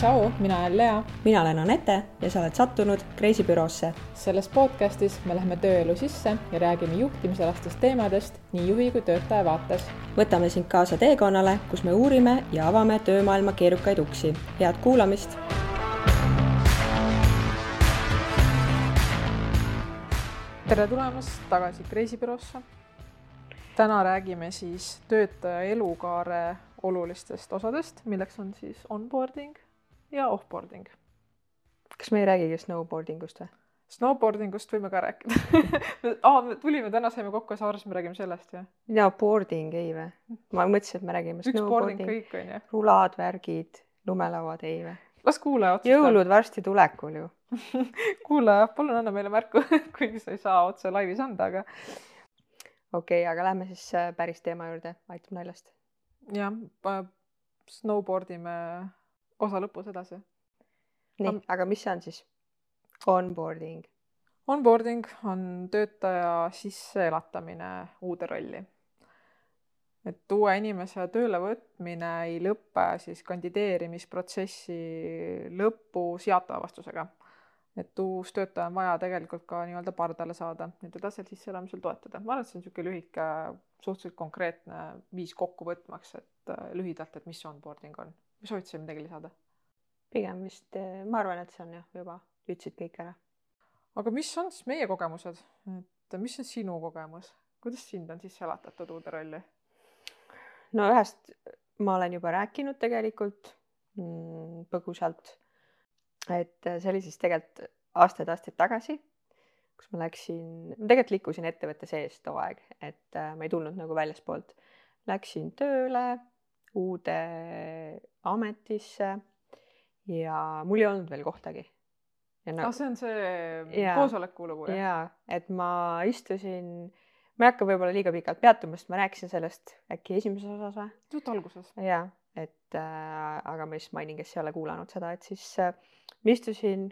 tšau, mina olen Lea. mina olen Anette ja sa oled sattunud Kreisibüroosse. selles podcastis me läheme tööelu sisse ja räägime juhtimisalastest teemadest nii juhi kui töötaja vaates. võtame sind kaasa teekonnale, kus me uurime ja avame töömaailma keerukaid uksi. head kuulamist. tere tulemast tagasi Kreisibüroosse. täna räägime siis töötaja elukaare olulistest osadest, milleks on siis onboarding ja offboarding. kas me ei räägigi snowboarding ust või? Snowboarding ust võime ka rääkida ah, me tulime täna, saime kokku ja sa arvasid, me räägime sellest ju? ja boarding ei või? ma mõtlesin, et me räägime üks boarding kõik on ju. rulad, värgid, lumelauad ei või? las kuulaja otsustab. jõulud varsti tulekul ju kuulaja, palun anna meile märku kuigi sa ei saa otse laivis anda, aga. okei okay,, aga lähme siis äh, päris teema juurde, aitab naljast. jah, snowboard ime osa lõpus edasi. nii, aga mis see on siis? Onboarding. Onboarding on töötaja sisseelatamine uude rolli. et uue inimese töölevõtmine ei lõpe siis kandideerimisprotsessi lõpus jaatava vastusega. et uus töötaja on vaja tegelikult ka nii-öelda pardale saada, et teda seal sisseelamisel toetada. ma arvan, et see on niisugune lühike, suhteliselt konkreetne viis kokku võtmaks, et äh, lühidalt, et mis onboarding on soovid sa midagi lisada? pigem vist, eh, ma arvan, et see on jah, juba ütlesid kõik ära. aga mis on siis meie kogemused, et mis on sinu kogemus, kuidas sind on sisse elatatud uude rolli? no ühest ma olen juba rääkinud tegelikult mm, põgusalt. et see oli siis tegelikult aastaid-aastaid tagasi, kus ma läksin, tegelikult liikusin ettevõtte sees too aeg, et äh, ma ei tulnud nagu väljaspoolt. Läksin tööle uude ametisse ja mul ei olnud veel kohtagi. No, ah, see on see ja, koosoleku lugu jah? jaa, et ma istusin, ma ei hakka võib-olla liiga pikalt peatuma, sest ma rääkisin sellest äkki esimeses osas või? jutt alguses. jaa, et äh, aga ma siis mainin, kes ei ole kuulanud seda, et siis äh, ma istusin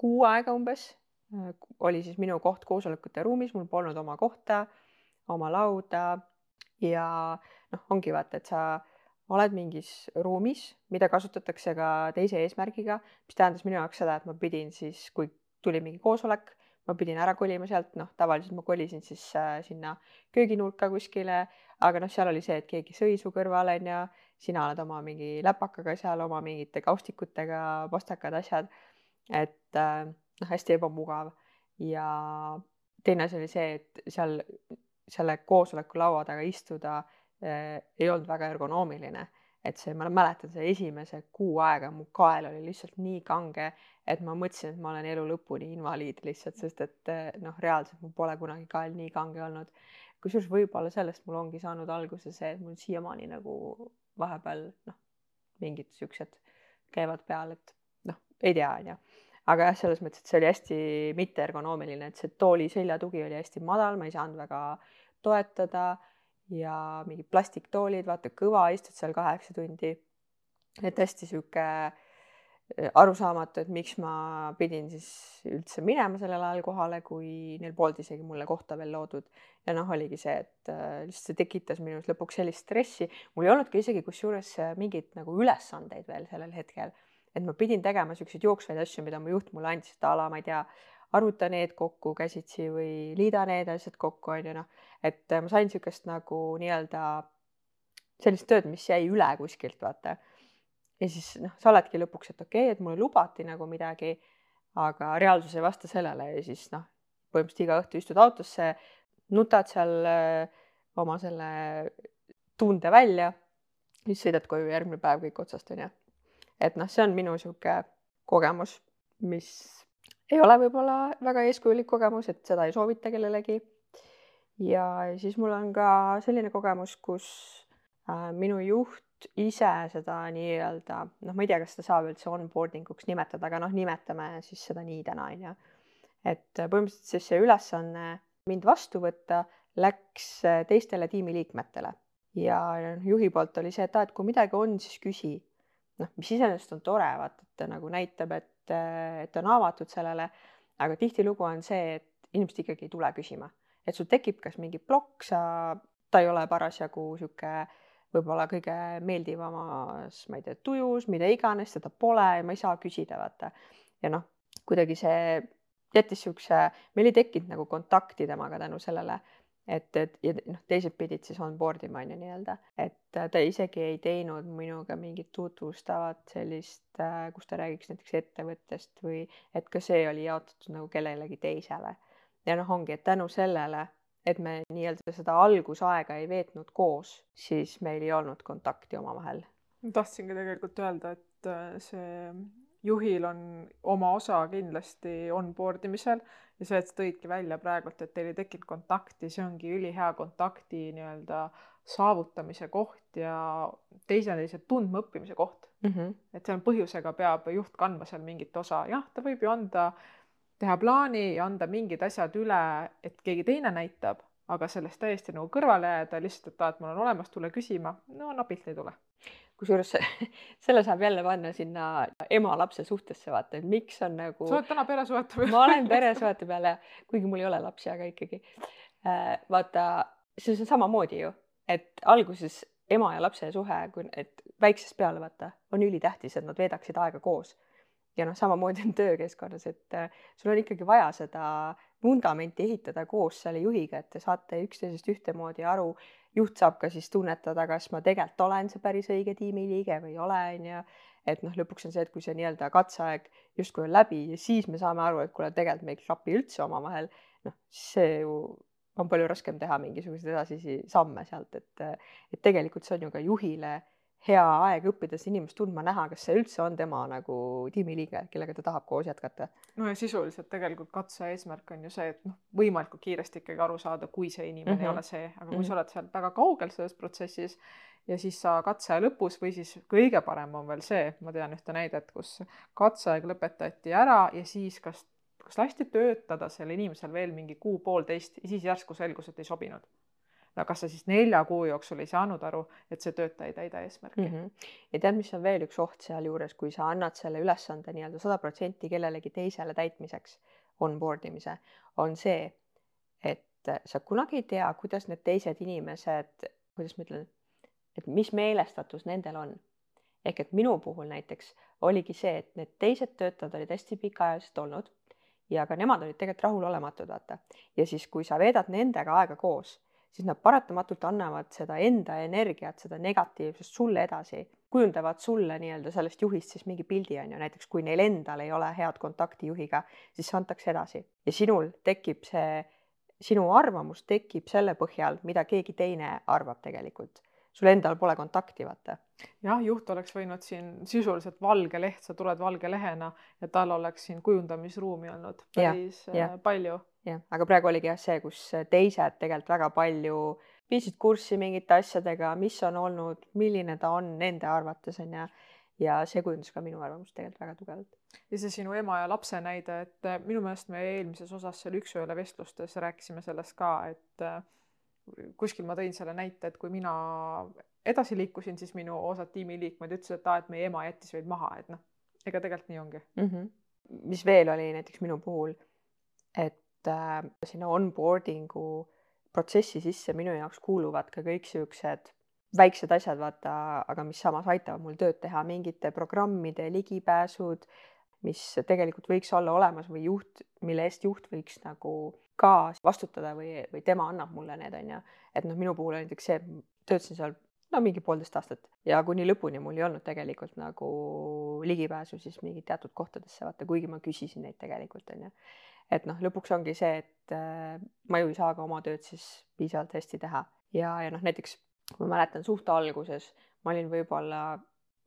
kuu aega umbes äh,, oli siis minu koht koosolekute ruumis, mul polnud oma kohta, oma lauda ja noh, ongi vaata, et sa oled mingis ruumis, mida kasutatakse ka teise eesmärgiga, mis tähendas minu jaoks seda, et ma pidin siis, kui tuli mingi koosolek, ma pidin ära kolima sealt, noh, tavaliselt ma kolisin siis äh, sinna kööginurka kuskile, aga noh, seal oli see, et keegi sõi su kõrval onju, sina oled oma mingi läpakaga seal oma mingite kaustikutega, pastakad, asjad. et äh, noh, hästi ebamugav ja teine asi oli see, et seal selle koosoleku laua taga istuda ei olnud väga ergonoomiline, et see, ma mäletan, see esimese kuu aega mu kael oli lihtsalt nii kange, et ma mõtlesin, et ma olen elu lõpuni invaliid lihtsalt, sest et äh, noh, reaalselt mul pole kunagi kael nii kange olnud. kusjuures võib-olla sellest mul ongi saanud alguse see, et mul siiamaani nagu vahepeal noh, mingid siuksed käivad peal, et noh, ei tea, onju aga jah, selles mõttes, et see oli hästi mitteergonoomiline, et see tooli seljatugi oli hästi madal, ma ei saanud väga toetada ja mingid plastiktoolid, vaata kõva, istud seal kaheksa tundi. et hästi sihuke äh, arusaamatu, et miks ma pidin siis üldse minema sellel ajal kohale, kui neil polnud isegi mulle kohta veel loodud. ja noh, oligi see, et äh, lihtsalt see tekitas minus lõpuks sellist stressi. mul ei olnud ka isegi kusjuures äh, mingeid nagu ülesandeid veel sellel hetkel, et ma pidin tegema siukseid jooksvaid asju, mida mu juht mulle andis, et a la ma ei tea arvuta need kokku käsitsi või liida need asjad kokku, on ju noh, et äh, ma sain niisugust nagu nii-öelda sellist tööd, mis jäi üle kuskilt, vaata. ja siis noh, sa oledki lõpuks, et okei okay,, et mulle lubati nagu midagi, aga reaalsus ei vasta sellele ja siis noh, põhimõtteliselt iga õhtu istud autosse, nutad seal äh, oma selle tunde välja, siis sõidad koju järgmine päev kõik otsast, onju. et noh, see on minu niisugune kogemus, mis ei ole võib-olla väga eeskujulik kogemus, et seda ei soovita kellelegi. ja siis mul on ka selline kogemus, kus äh, minu juht ise seda nii-öelda, noh, ma ei tea, kas seda saab üldse onboarding uks nimetada, aga noh, nimetame siis seda nii täna onju. et põhimõtteliselt siis see ülesanne mind vastu võtta läks teistele tiimiliikmetele ja juhi poolt oli see, et aa, et kui midagi on, siis küsi. noh, mis iseenesest on tore, vaata, et ta nagu näitab, et et on avatud sellele, aga tihtilugu on see, et inimesed ikkagi ei tule küsima, et sul tekib kas mingi plokk, sa, ta ei ole parasjagu sihuke võib-olla kõige meeldivamas, ma ei tea, tujus, mida iganes, teda pole ja ma ei saa küsida, vaata. ja noh, kuidagi see jättis siukse, meil ei tekkinud nagu kontakti temaga tänu sellele et, et ja noh, teised pidid siis on board ima on ju nii-öelda, et ta isegi ei teinud minuga mingit tutvustavat sellist, äh, kus ta räägiks näiteks ettevõttest või et ka see oli jaotatud nagu kellelegi teisele. ja noh, ongi, et tänu sellele, et me nii-öelda seda algusaega ei veetnud koos, siis meil ei olnud kontakti omavahel. tahtsingi tegelikult öelda, et äh, see juhil on oma osa kindlasti onboard imisel ja see, et sa tõidki välja praegult, et teil ei tekkinud kontakti, see ongi ülihea kontakti nii-öelda saavutamise koht ja teineteise tundma õppimise koht mm. -hmm. et seal põhjusega peab juht kandma seal mingit osa, jah, ta võib ju anda, teha plaani ja anda mingid asjad üle, et keegi teine näitab, aga sellest täiesti nagu kõrvale jääda lihtsalt, et aa, et mul on olemas, tule küsima, no napilt ei tule kusjuures selle saab jälle panna sinna ema-lapse suhtesse, vaata, et miks on nagu. sa oled täna peresuhete peal. ma olen peresuhete peal ja kuigi mul ei ole lapsi, aga ikkagi. Äh, vaata, see on samamoodi ju, et alguses ema ja lapse suhe, kui, et väiksest peale vaata, on ülitähtis, et nad veedaksid aega koos. ja noh, samamoodi on töökeskkonnas, et äh, sul on ikkagi vaja seda vundamenti ehitada koos selle juhiga, et te saate üksteisest ühtemoodi aru juht saab ka siis tunnetada, kas ma tegelikult olen see päris õige tiimiliige või ei ole, on ju. et noh, lõpuks on see, et kui see nii-öelda katseaeg justkui on läbi ja siis me saame aru, et kuule, tegelikult me ei klapi üldse omavahel, noh, see ju on palju raskem teha mingisuguseid edasisi samme sealt, et, et tegelikult see on ju ka juhile hea aeg õppida seda inimest tundma, näha, kas see üldse on tema nagu tiimiliige, kellega ta tahab koos jätkata. no ja sisuliselt tegelikult katse eesmärk on ju see, et noh, võimalikult kiiresti ikkagi aru saada, kui see inimene mm -hmm. ei ole see, aga kui mm -hmm. sa oled seal väga kaugel selles protsessis ja siis sa katse lõpus või siis kõige parem on veel see, ma tean ühte näidet, kus katseaeg lõpetati ära ja siis kas, kas lasti töötada sel inimesel veel mingi kuu-poolteist ja siis järsku selgus, et ei sobinud no kas sa siis nelja kuu jooksul ei saanud aru, et see töötaja ei täida eesmärki mm. -hmm. ja tead, mis on veel üks oht sealjuures, kui sa annad selle ülesande nii-öelda sada protsenti kellelegi teisele täitmiseks, onboard imise, on see, et sa kunagi ei tea, kuidas need teised inimesed, kuidas ma ütlen, et mis meelestatus nendel on. ehk et minu puhul näiteks oligi see, et need teised töötajad olid hästi pikaajaliselt olnud ja ka nemad olid tegelikult rahulolematud, vaata. ja siis, kui sa veedad nendega aega koos siis nad paratamatult annavad seda enda energiat, seda negatiivsust sulle edasi, kujundavad sulle nii-öelda sellest juhist siis mingi pildi on ju, näiteks kui neil endal ei ole head kontakti juhiga, siis see antakse edasi ja sinul tekib see, sinu arvamus tekib selle põhjal, mida keegi teine arvab tegelikult sul endal pole kontakti, vaata. jah, juht oleks võinud siin sisuliselt valge leht, sa tuled valge lehena ja tal oleks siin kujundamisruumi olnud päris ja, ja. Äh, palju jah, aga praegu oligi jah see, kus teised tegelikult väga palju viisid kurssi mingite asjadega, mis on olnud, milline ta on nende arvates on ju. ja see kujundas ka minu arvamust tegelikult väga tugevalt. ja see sinu ema ja lapse näide, et äh, minu meelest me eelmises osas seal üks-ühele vestlustes rääkisime sellest ka, et äh, kuskil ma tõin selle näite, et kui mina edasi liikusin, siis minu osad tiimiliikmed ütlesid, et aa, et meie ema jättis meid maha, et noh, ega tegelikult nii ongi mm. -hmm. mis veel oli näiteks minu puhul, et sinna onboarding'u protsessi sisse minu jaoks kuuluvad ka kõik siuksed väiksed asjad, vaata, aga mis samas aitavad mul tööd teha, mingite programmide ligipääsud, mis tegelikult võiks olla olemas või juht, mille eest juht võiks nagu ka vastutada või, või tema annab mulle need, on ju. et noh, minu puhul näiteks see, töötasin seal no mingi poolteist aastat. Ja kuni lõpuni mul ei olnud tegelikult nagu ligipääsu siis mingi teatud kohtadesse, vaata, kuigi ma küsisin neid tegelikult, on ju et noh, lõpuks ongi see, et äh, ma ju ei saa ka oma tööd siis piisavalt hästi teha ja, ja noh, näiteks ma mäletan suht alguses ma olin võib-olla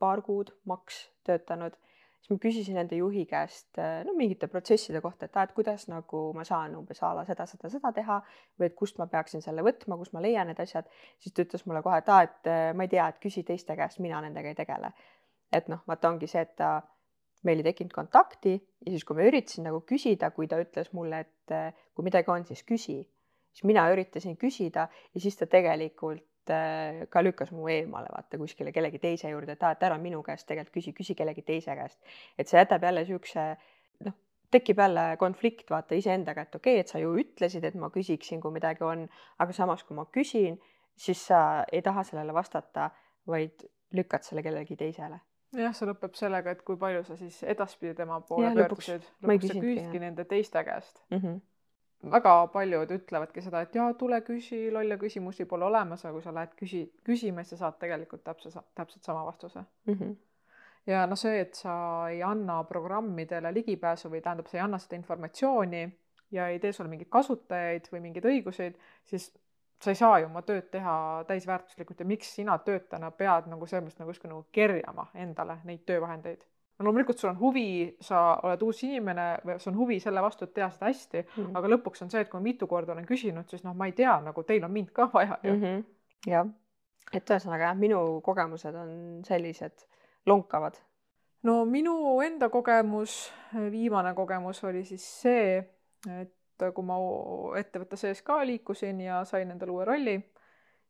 paar kuud maks töötanud, siis ma küsisin enda juhi käest äh, no mingite protsesside kohta, et aa, et kuidas nagu ma saan umbes a la seda, seda, seda teha või et kust ma peaksin selle võtma, kust ma leian need asjad, siis ta ütles mulle kohe, et aa, et äh, ma ei tea, et küsi teiste käest, mina nendega ei tegele. et noh, vaata ongi see, et ta meil ei tekkinud kontakti ja siis, kui ma üritasin nagu küsida, kui ta ütles mulle, et eh, kui midagi on, siis küsi, siis mina üritasin küsida ja siis ta tegelikult eh, ka lükkas mu eemale, vaata kuskile kellegi teise juurde, et aa, et ära minu käest tegelikult küsi, küsi kellegi teise käest. et see jätab jälle niisuguse noh, tekib jälle konflikt vaata iseendaga, et okei okay,, et sa ju ütlesid, et ma küsiksin, kui midagi on, aga samas, kui ma küsin, siis sa ei taha sellele vastata, vaid lükkad selle kellelegi teisele. Jah, see lõpeb sellega, et kui palju sa siis edaspidi tema poole lõpuks pöördusid. lõpuks sa jah. nende teiste käest. mm. -hmm. väga paljud ütlevadki seda, et jaa, tule küsi, lolle küsimusi pole olemas, aga kui sa lähed küsi, küsima, siis sa saad tegelikult täpselt, täpselt sama vastuse. Mm -hmm. ja noh, see, et sa ei anna programmidele ligipääsu või tähendab, sa ei anna seda informatsiooni ja ei tee sulle mingeid kasutajaid või mingeid õiguseid, siis sa ei saa ju oma tööd teha täisväärtuslikult ja miks sina töötajana pead nagu selles mõttes nagu justkui nagu kerjama endale neid töövahendeid. no loomulikult sul on huvi, sa oled uus inimene sul on huvi selle vastu, et teha seda hästi, Mhm. aga lõpuks on see, et kui mitu korda olen küsinud, siis noh, ma ei tea, nagu teil on mind ka vaja ju mm. -hmm. jah, et ühesõnaga jah, minu kogemused on sellised lonkavad. no minu enda kogemus, viimane kogemus oli siis see, et kui ma ettevõtte sees ka liikusin ja sain endale uue rolli,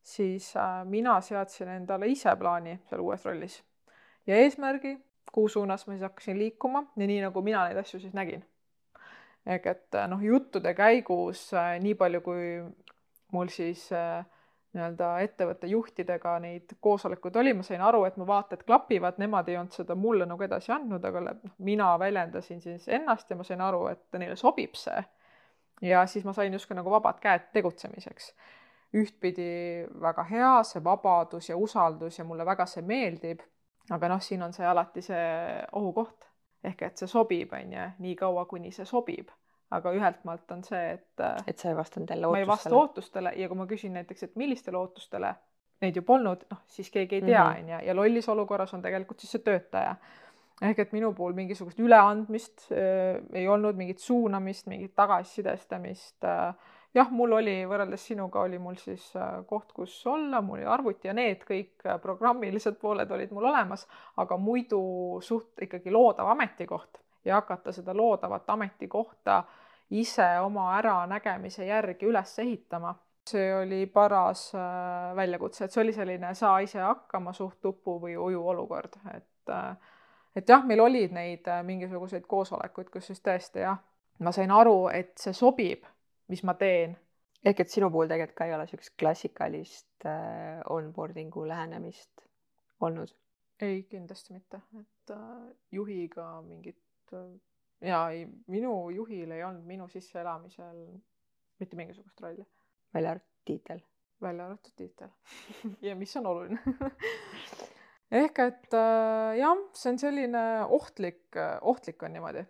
siis äh, mina seadsin endale ise plaani seal uues rollis ja eesmärgi, kuhu suunas ma siis hakkasin liikuma ja nii nagu mina neid asju siis nägin. ehk et äh, noh, juttude käigus äh, nii palju, kui mul siis äh, nii-öelda ettevõtte juhtidega neid koosolekuid oli, ma sain aru, et mu vaated klapivad, nemad ei olnud seda mulle nagu edasi andnud, aga noh, mina väljendasin siis ennast ja ma sain aru, et neile sobib see. Ja siis ma sain justkui nagu vabad käed tegutsemiseks. ühtpidi väga hea, see vabadus ja usaldus ja mulle väga see meeldib. aga noh, siin on see alati see ohukoht ehk et see sobib, on ju, nii kaua, kuni see sobib. aga ühelt maalt on see, et et sa ei vastanud jälle ma ei vasta ootustele. ootustele ja kui ma küsin näiteks, et millistele ootustele, neid ju polnud, noh siis keegi ei tea, Mhm. on ju, ja lollis olukorras on tegelikult siis see töötaja. Ehk et minu puhul mingisugust üleandmist äh, ei olnud, mingit suunamist, mingit tagasisidestamist äh,. jah, mul oli võrreldes sinuga oli mul siis äh, koht, kus olla, mul oli arvuti ja need kõik äh, programmilised pooled olid mul olemas, aga muidu suht ikkagi loodav ametikoht ja hakata seda loodavat ametikohta ise oma äranägemise järgi üles ehitama see oli paras äh, väljakutse, et see oli selline saa ise hakkama suht upu või uju olukord, et äh, et jah, meil olid neid äh, mingisuguseid koosolekuid, kus siis tõesti jah, ma sain aru, et see sobib, mis ma teen. ehk et sinu puhul tegelikult ka ei ole niisugust klassikalist äh, onboarding'u lähenemist olnud? ei, kindlasti mitte, et äh, juhiga mingit äh, ja ei, minu juhil ei olnud minu sisseelamisel mitte mingisugust rolli, välja arvatud tiitel? välja arvatud tiitel ja mis on oluline ehk et äh, jah, see on selline ohtlik, ohtlik on niimoodi,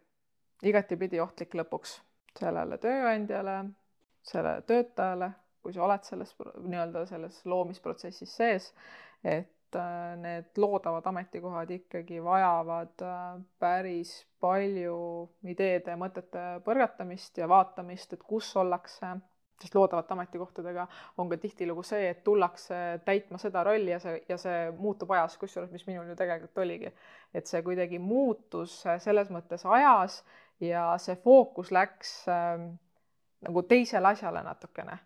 igatipidi ohtlik lõpuks sellele tööandjale, sellele töötajale, kui sa oled selles nii-öelda selles loomisprotsessis sees, et äh, need loodavad ametikohad ikkagi vajavad äh, päris palju ideede mõtete põrgatamist ja vaatamist, et kus ollakse sest loodavate ametikohtadega on ka tihtilugu see, et tullakse täitma seda rolli ja see, ja see muutub ajas, kusjuures mis minul ju tegelikult oligi. et see kuidagi muutus selles mõttes ajas ja see fookus läks äh, nagu teisele asjale natukene.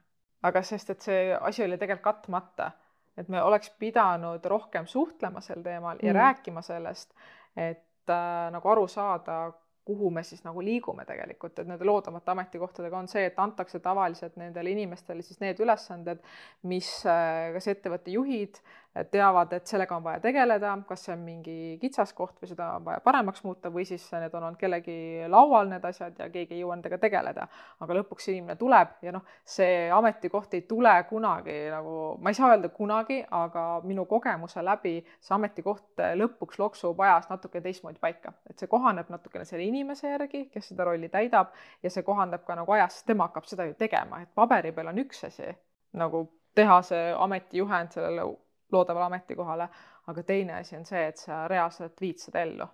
aga sest, et see asi oli tegelikult katmata, et me oleks pidanud rohkem suhtlema sel teemal ja mm. rääkima sellest, et äh, nagu aru saada, kuhu me siis nagu liigume tegelikult, et nende loodavate ametikohtadega on see, et antakse tavaliselt nendele inimestele siis need ülesanded, mis äh, kas ettevõtte juhid äh, teavad, et sellega on vaja tegeleda, kas see on mingi kitsaskoht või seda on vaja paremaks muuta või siis need on olnud kellegi laual, need asjad, ja keegi ei jõua nendega tegeleda. aga lõpuks inimene tuleb ja noh, see ametikoht ei tule kunagi nagu, ma ei saa öelda kunagi, aga minu kogemuse läbi see ametikoht lõpuks loksub ajas natuke teistmoodi paika, et see kohaneb natukene selle inimese järgi, kes seda rolli täidab ja see kohandab ka nagu ajas, sest tema hakkab seda ju tegema, et paberi peal on üks asi nagu teha see ametijuhend sellele loodavale ametikohale, aga teine asi on see, et sa reaalselt viid seda ellu.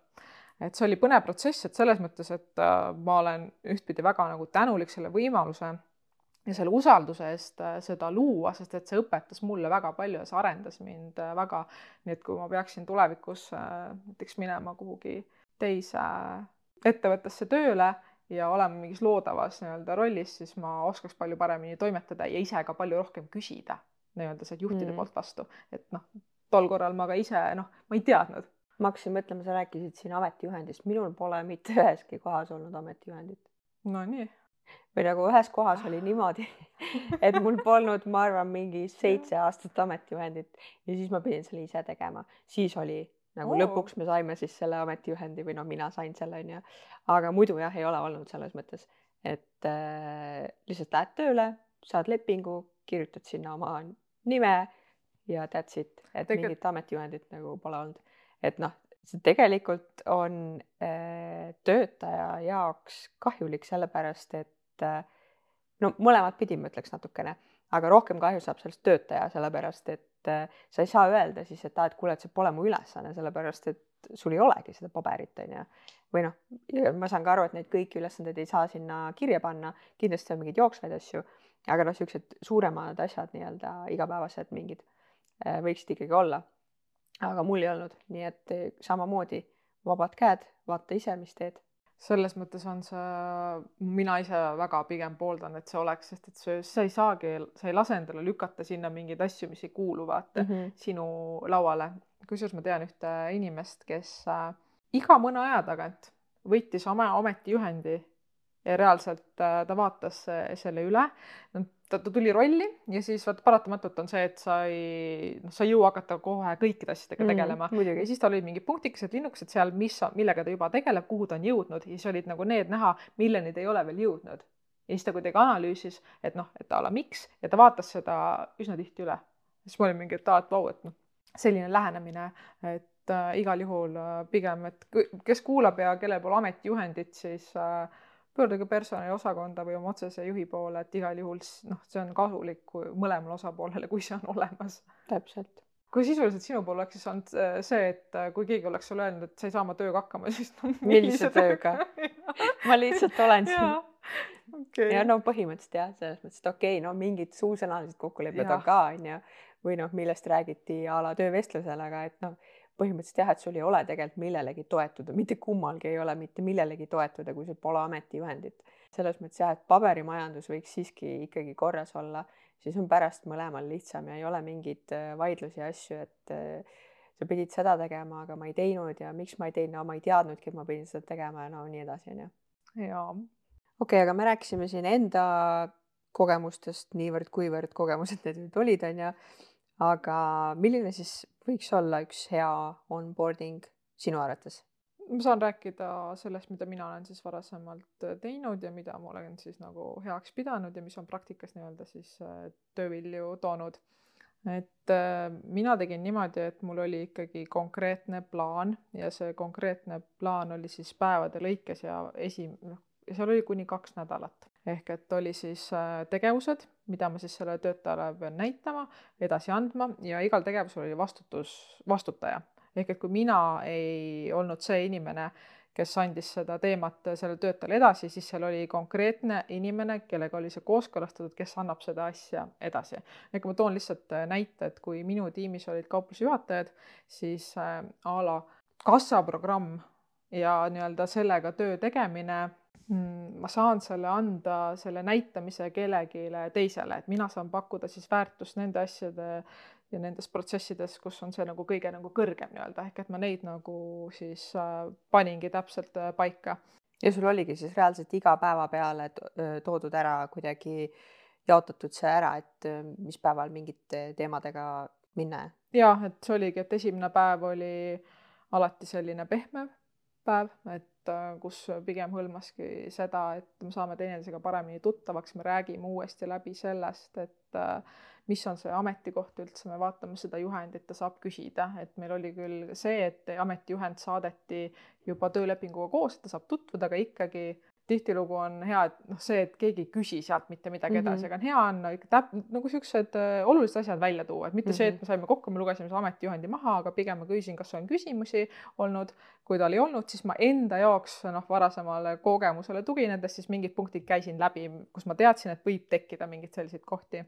et see oli põnev protsess, et selles mõttes, et äh, ma olen ühtpidi väga nagu tänulik selle võimaluse ja selle usalduse eest äh, seda luua, sest et see õpetas mulle väga palju ja see arendas mind äh, väga. nii et kui ma peaksin tulevikus näiteks minema kuhugi teise ettevõttesse tööle ja olema mingis loodavas nii-öelda rollis, siis ma oskaks palju paremini toimetada ja ise ka palju rohkem küsida nii-öelda sealt juhtide Mm. poolt vastu, et noh, tol korral ma ka ise noh, ma ei teadnud. ma hakkasin mõtlema, sa rääkisid siin ametijuhendist, minul pole mitte üheski kohas olnud ametijuhendit. Nonii, või nagu ühes kohas oli niimoodi, et mul polnud, ma arvan, mingi seitse aastat ametijuhendit ja siis ma pidin selle ise tegema, siis oli nagu oh. lõpuks me saime siis selle ametijuhendi või noh, mina sain selle onju, aga muidu jah, ei ole olnud selles mõttes, et äh, lihtsalt lähed tööle, saad lepingu, kirjutad sinna oma nime ja that's it, et Tegel... mingit ametijuhendit nagu pole olnud. et noh, see tegelikult on äh, töötaja jaoks kahjulik, sellepärast et äh, no mõlemat pidi ma ütleks natukene, aga rohkem kahju saab sellest töötaja, sellepärast et äh, sa ei saa öelda siis, et aa, et kuule, et see pole mu ülesanne, sellepärast et sul ei olegi seda paberit, on ju. või noh, ma saan ka aru, et neid kõiki ülesandeid ei saa sinna kirja panna, kindlasti on mingeid jooksvaid asju, aga noh, niisugused suuremad asjad nii-öelda igapäevased mingid äh, võiksid ikkagi olla. aga mul ei olnud, nii et äh, samamoodi vabad käed, vaata ise, mis teed selles mõttes on see, mina ise väga pigem pooldan, et see oleks, sest et see, sa ei saagi, sa ei lase endale lükata sinna mingeid asju, mis ei kuulu vaata mm -hmm. sinu lauale. Kusjuures ma tean ühte inimest, kes äh, iga mõne aja tagant võttis oma ametijuhendi ja reaalselt äh, ta vaatas selle üle. ta, ta tuli rolli ja siis vaata paratamatult on see, et sa ei, noh, sa ei jõua hakata kohe kõikide asjadega mm, tegelema mm,. ja siis tal olid mingid punktikesed, linnukesed seal, mis, millega ta juba tegeleb, kuhu ta on jõudnud ja siis olid nagu need näha, milleni ta ei ole veel jõudnud. ja siis ta kuidagi analüüsis, et noh, et a la miks ja ta vaatas seda üsna tihti üle. siis ma olin mingi, et aa, et vau, et noh, selline lähenemine, et äh, igal juhul äh, pigem, et kes kuulab ja kellel pole ametijuhendit, siis äh, pöörduge personaliosakonda või oma otsese juhi poole, et igal juhul noh, see on kasulik mõlemale osapoolele, kui see on olemas. täpselt. kui sisuliselt sinu puhul oleks siis olnud äh, see, et äh, kui keegi oleks sulle öelnud, et sa ei saa oma tööga hakkama, siis no millise tööga ma lihtsalt olen siin. Okay. ja no põhimõtteliselt jah, selles mõttes, et okei okay,, no mingid suusõnalised kokkulepped on ka onju või noh, millest räägiti a la töövestlusel, aga et noh põhimõtteliselt jah, et sul ei ole tegelikult millelegi toetuda, mitte kummalgi ei ole mitte millelegi toetuda, kui sul pole ametijuhendit. selles mõttes jah, et paberimajandus võiks siiski ikkagi korras olla, siis on pärast mõlemal lihtsam ja ei ole mingeid äh, vaidlusi ja asju, et äh, sa pidid seda tegema, aga ma ei teinud ja miks ma ei teinud, no ma ei teadnudki, et ma pidin seda tegema ja no nii edasi, onju. jaa. okei okay,, aga me rääkisime siin enda kogemustest niivõrd-kuivõrd kogemused need nüüd olid, onju. Aga milline siis võiks olla üks hea onboarding sinu arvates? ma saan rääkida sellest, mida mina olen siis varasemalt äh, teinud ja mida ma olen siis nagu heaks pidanud ja mis on praktikas nii-öelda siis äh, töövilju toonud. et äh, mina tegin niimoodi, et mul oli ikkagi konkreetne plaan ja see konkreetne plaan oli siis päevade lõikes ja esi-, noh, seal oli kuni kaks nädalat ehk et oli siis äh, tegevused, mida ma siis sellele töötajale pean näitama, edasi andma ja igal tegevusel oli vastutus, vastutaja. ehk et kui mina ei olnud see inimene, kes andis seda teemat sellele töötajale edasi, siis seal oli konkreetne inimene, kellega oli see kooskõlastatud, kes annab seda asja edasi. ehk ma toon lihtsalt äh, näite, et kui minu tiimis olid kauplusjuhatajad, siis äh, a la kassaprogramm ja nii-öelda sellega töö tegemine ma saan selle anda, selle näitamise kellelegi teisele, et mina saan pakkuda siis väärtust nende asjade ja nendes protsessides, kus on see nagu kõige nagu kõrgem nii-öelda, ehk et ma neid nagu siis äh, paningi täpselt äh, paika. ja sul oligi siis reaalselt iga päeva peale toodud ära kuidagi jaotatud see ära, et mis päeval mingite teemadega minna? jah, et see oligi, et esimene päev oli alati selline pehme päev, et kus pigem hõlmaski seda, et me saame teineteisega paremini tuttavaks, me räägime uuesti läbi sellest, et äh, mis on see ametikoht üldse, me vaatame seda juhendit, ta saab küsida, et meil oli küll see, et ametijuhend saadeti juba töölepinguga koos, ta saab tutvuda, aga ikkagi tihtilugu on hea, et noh, see, et keegi ei küsi sealt mitte midagi edasi mm, -hmm. aga on hea on no, ikka täp-, nagu siuksed äh, olulised asjad välja tuua, et mitte mm -hmm. see, et mhm. me saime kokku, me lugesime selle ametijuhendi maha, aga pigem ma küsisin, kas on küsimusi olnud. kui tal ei olnud, siis ma enda jaoks noh, varasemale kogemusele tuginedes siis mingid punktid käisin läbi, kus ma teadsin, et võib tekkida mingeid selliseid kohti.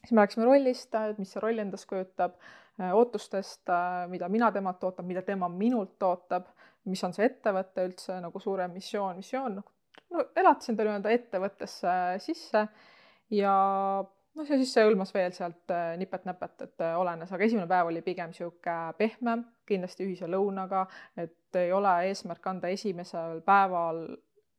Siis me rääkisime rollist, mis see roll endast kujutab, äh, ootustest, äh, mida mina temalt ootan, mida tema minult ootab mis on see ettevõte üldse nagu suurem missioon, missioon, noh, no elatasin ta nii-öelda ettevõttesse sisse ja noh, ja siis see hõlmas veel sealt äh, nipet-näpet, et olenes, aga esimene päev oli pigem niisugune pehmem, kindlasti ühise lõunaga, et ei ole eesmärk anda esimesel päeval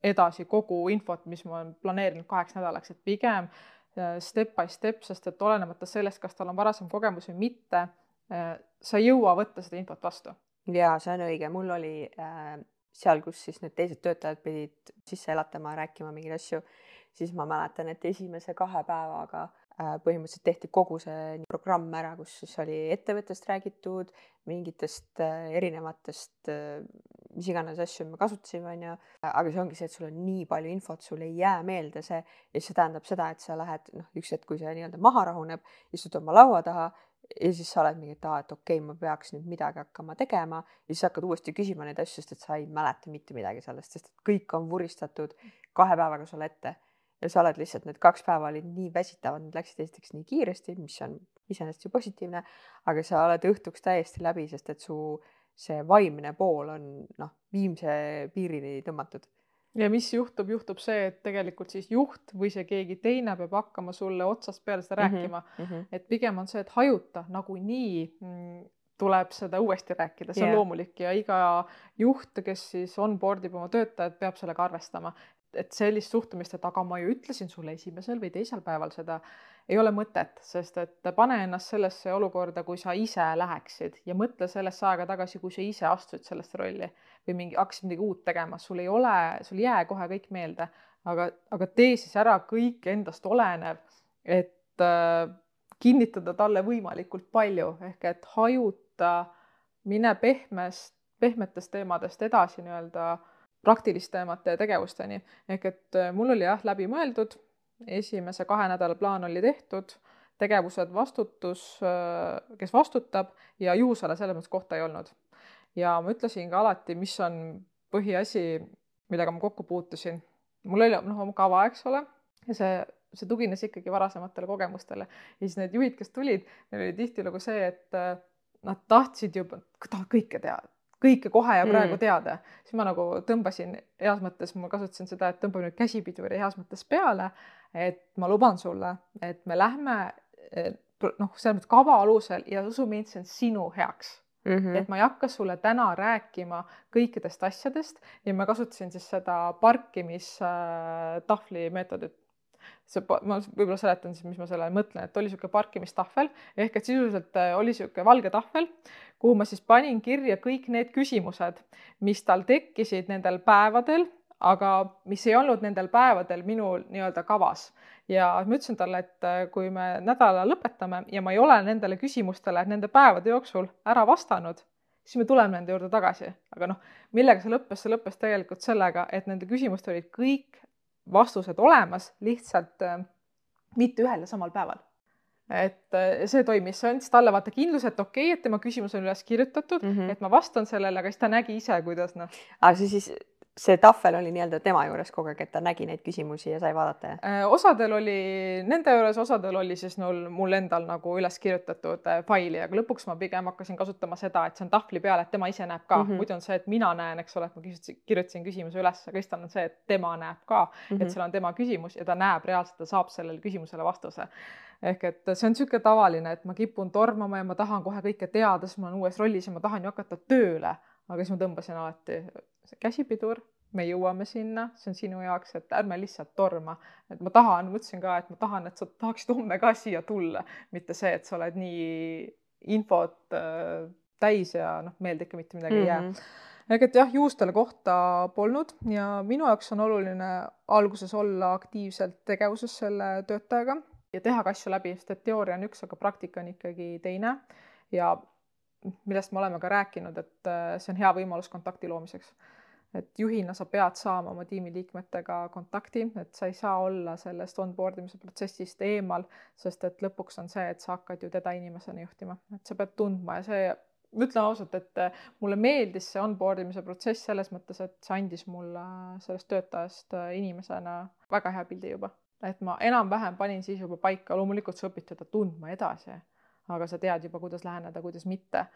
edasi kogu infot, mis ma olen planeerinud kaheks nädalaks, et pigem äh, step by step, sest et olenemata sellest, kas tal on varasem kogemus või mitte, äh, sa ei jõua võtta seda infot vastu. ja see on õige, mul oli äh, seal, kus siis need teised töötajad pidid sisse elatama, rääkima mingeid asju, siis ma mäletan, et esimese kahe päevaga äh, põhimõtteliselt tehti kogu see programm ära, kus siis oli ettevõttest räägitud, mingitest äh, erinevatest, äh, mis iganes asju me kasutasime, onju. aga see ongi see, et sul on nii palju infot, sul ei jää meelde see ja see tähendab seda, et sa lähed, noh, üks hetk, kui see nii-öelda maha rahuneb, istud oma laua taha ja siis sa oled mingi, et aa, et okei okay,, ma peaks nüüd midagi hakkama tegema ja siis hakkad uuesti küsima neid asju, sest et sa ei mäleta mitte midagi sellest, sest et kõik on vuristatud kahe päevaga sulle ette ja sa oled lihtsalt need kaks päeva olid nii väsitavad, need läksid esiteks nii kiiresti, mis on iseenesest ju positiivne, aga sa oled õhtuks täiesti läbi, sest et su see vaimne pool on noh, viimse piirini tõmmatud ja mis juhtub, juhtub see, et tegelikult siis juht või see keegi teine peab hakkama sulle otsast peale seda -hmm. rääkima mm. -hmm. et pigem on see, et hajuta nagunii mm, tuleb seda uuesti rääkida, see on yeah. loomulik ja iga juht, kes siis onboard ib oma töötajad, peab sellega arvestama et sellist suhtumist, et aga ma ju ütlesin sulle esimesel või teisel päeval seda, ei ole mõtet, sest et pane ennast sellesse olukorda, kui sa ise läheksid ja mõtle sellesse aega tagasi, kui sa ise astusid sellesse rolli või mingi, hakkasid midagi uut tegema, sul ei ole, sul ei jää kohe kõik meelde, aga, aga tee siis ära kõik endast olenev, et äh, kinnitada talle võimalikult palju. Ehk et hajuta, mine pehmest, pehmetest teemadest edasi nii-öelda praktilistemate tegevusteni. ehk et äh, mul oli jah läbi mõeldud, esimese kahe nädala plaan oli tehtud, tegevused, vastutus, äh, kes vastutab ja juhusele selles mõttes kohta ei olnud. ja ma ütlesin ka alati, mis on põhiasi, millega ma kokku puutusin. mul oli noh, oma kava, eks ole, ja see, see tugines ikkagi varasematele kogemustele ja siis need juhid, kes tulid, neil oli tihtilugu see, et äh, nad tahtsid juba, kõike teada kõike kohe ja praegu mm. teada, siis ma nagu tõmbasin heas mõttes, ma kasutasin seda, et tõmba nüüd käsipiduri heas mõttes peale, et ma luban sulle, et me lähme noh, selles mõttes kava alusel ja usu mind, see on sinu heaks mm. -hmm. et ma ei hakka sulle täna rääkima kõikidest asjadest ja ma kasutasin siis seda parkimistahvli meetodit see, ma võib-olla seletan siis, mis ma selle mõtlen, et oli niisugune parkimistahvel ehk et sisuliselt äh, oli niisugune valge tahvel, kuhu ma siis panin kirja kõik need küsimused, mis tal tekkisid nendel päevadel, aga mis ei olnud nendel päevadel minul nii-öelda kavas. ja ma ütlesin talle, et äh, kui me nädala lõpetame ja ma ei ole nendele küsimustele nende päevade jooksul ära vastanud, siis me tuleme nende juurde tagasi, aga noh, millega see lõppes, see lõppes tegelikult sellega, et nende küsimused olid kõik vastused olemas, lihtsalt äh, mitte ühel ja samal päeval. et äh, see toimis, see andis talle vaata kindluse, et okei okay,, et tema küsimus on üles kirjutatud mm, -hmm. et ma vastan sellele, aga siis ta nägi ise, kuidas noh. aga see siis see tahvel oli nii-öelda tema juures kogu aeg, et ta nägi neid küsimusi ja sai vaadata? Äh, osadel oli nende juures, osadel oli siis mul, mul endal nagu üles kirjutatud äh, faili, aga lõpuks ma pigem hakkasin kasutama seda, et see on tahvli peal, et tema ise näeb ka mm, -hmm. muidu on see, et mina näen, eks ole, et ma kirjutasin, küsimuse üles, aga siis tal on see, et tema näeb ka mm, -hmm. et mhm. seal on tema küsimus ja ta näeb reaalselt, ta saab sellele küsimusele vastuse ehk et see on niisugune tavaline, et ma kipun tormama ja ma tahan kohe kõike teada, siis ma olen uues rollis ja ma tahan ju hakata tööle, aga siis ma tõmbasin alati käsipidur, me jõuame sinna, see on sinu jaoks, et ärme lihtsalt torma, et ma tahan, ma ütlesin ka, et ma tahan, et sa tahaksid homme ka siia tulla, mitte see, et sa oled nii infot äh, täis ja noh, meelde ikka mitte midagi mm -hmm. ei jää mhm. ehk et jah, juustele kohta polnud ja minu jaoks on oluline alguses olla aktiivselt tegevuses selle töötajaga ja teha ka asju läbi, sest et teooria on üks, aga praktika on ikkagi teine ja millest me oleme ka rääkinud, et äh, see on hea võimalus kontakti loomiseks et juhina sa pead saama oma tiimiliikmetega kontakti, et sa ei saa olla sellest onboard imise protsessist eemal, sest et lõpuks on see, et sa hakkad ju teda inimesena juhtima, et sa pead tundma ja see, ma ütlen ausalt, et mulle meeldis see onboard imise protsess selles mõttes, et see andis mulle sellest töötajast inimesena väga hea pildi juba, et ma enam-vähem panin siis juba paika, loomulikult sa õpid teda tundma edasi, aga sa tead juba, kuidas läheneda, kuidas mitte.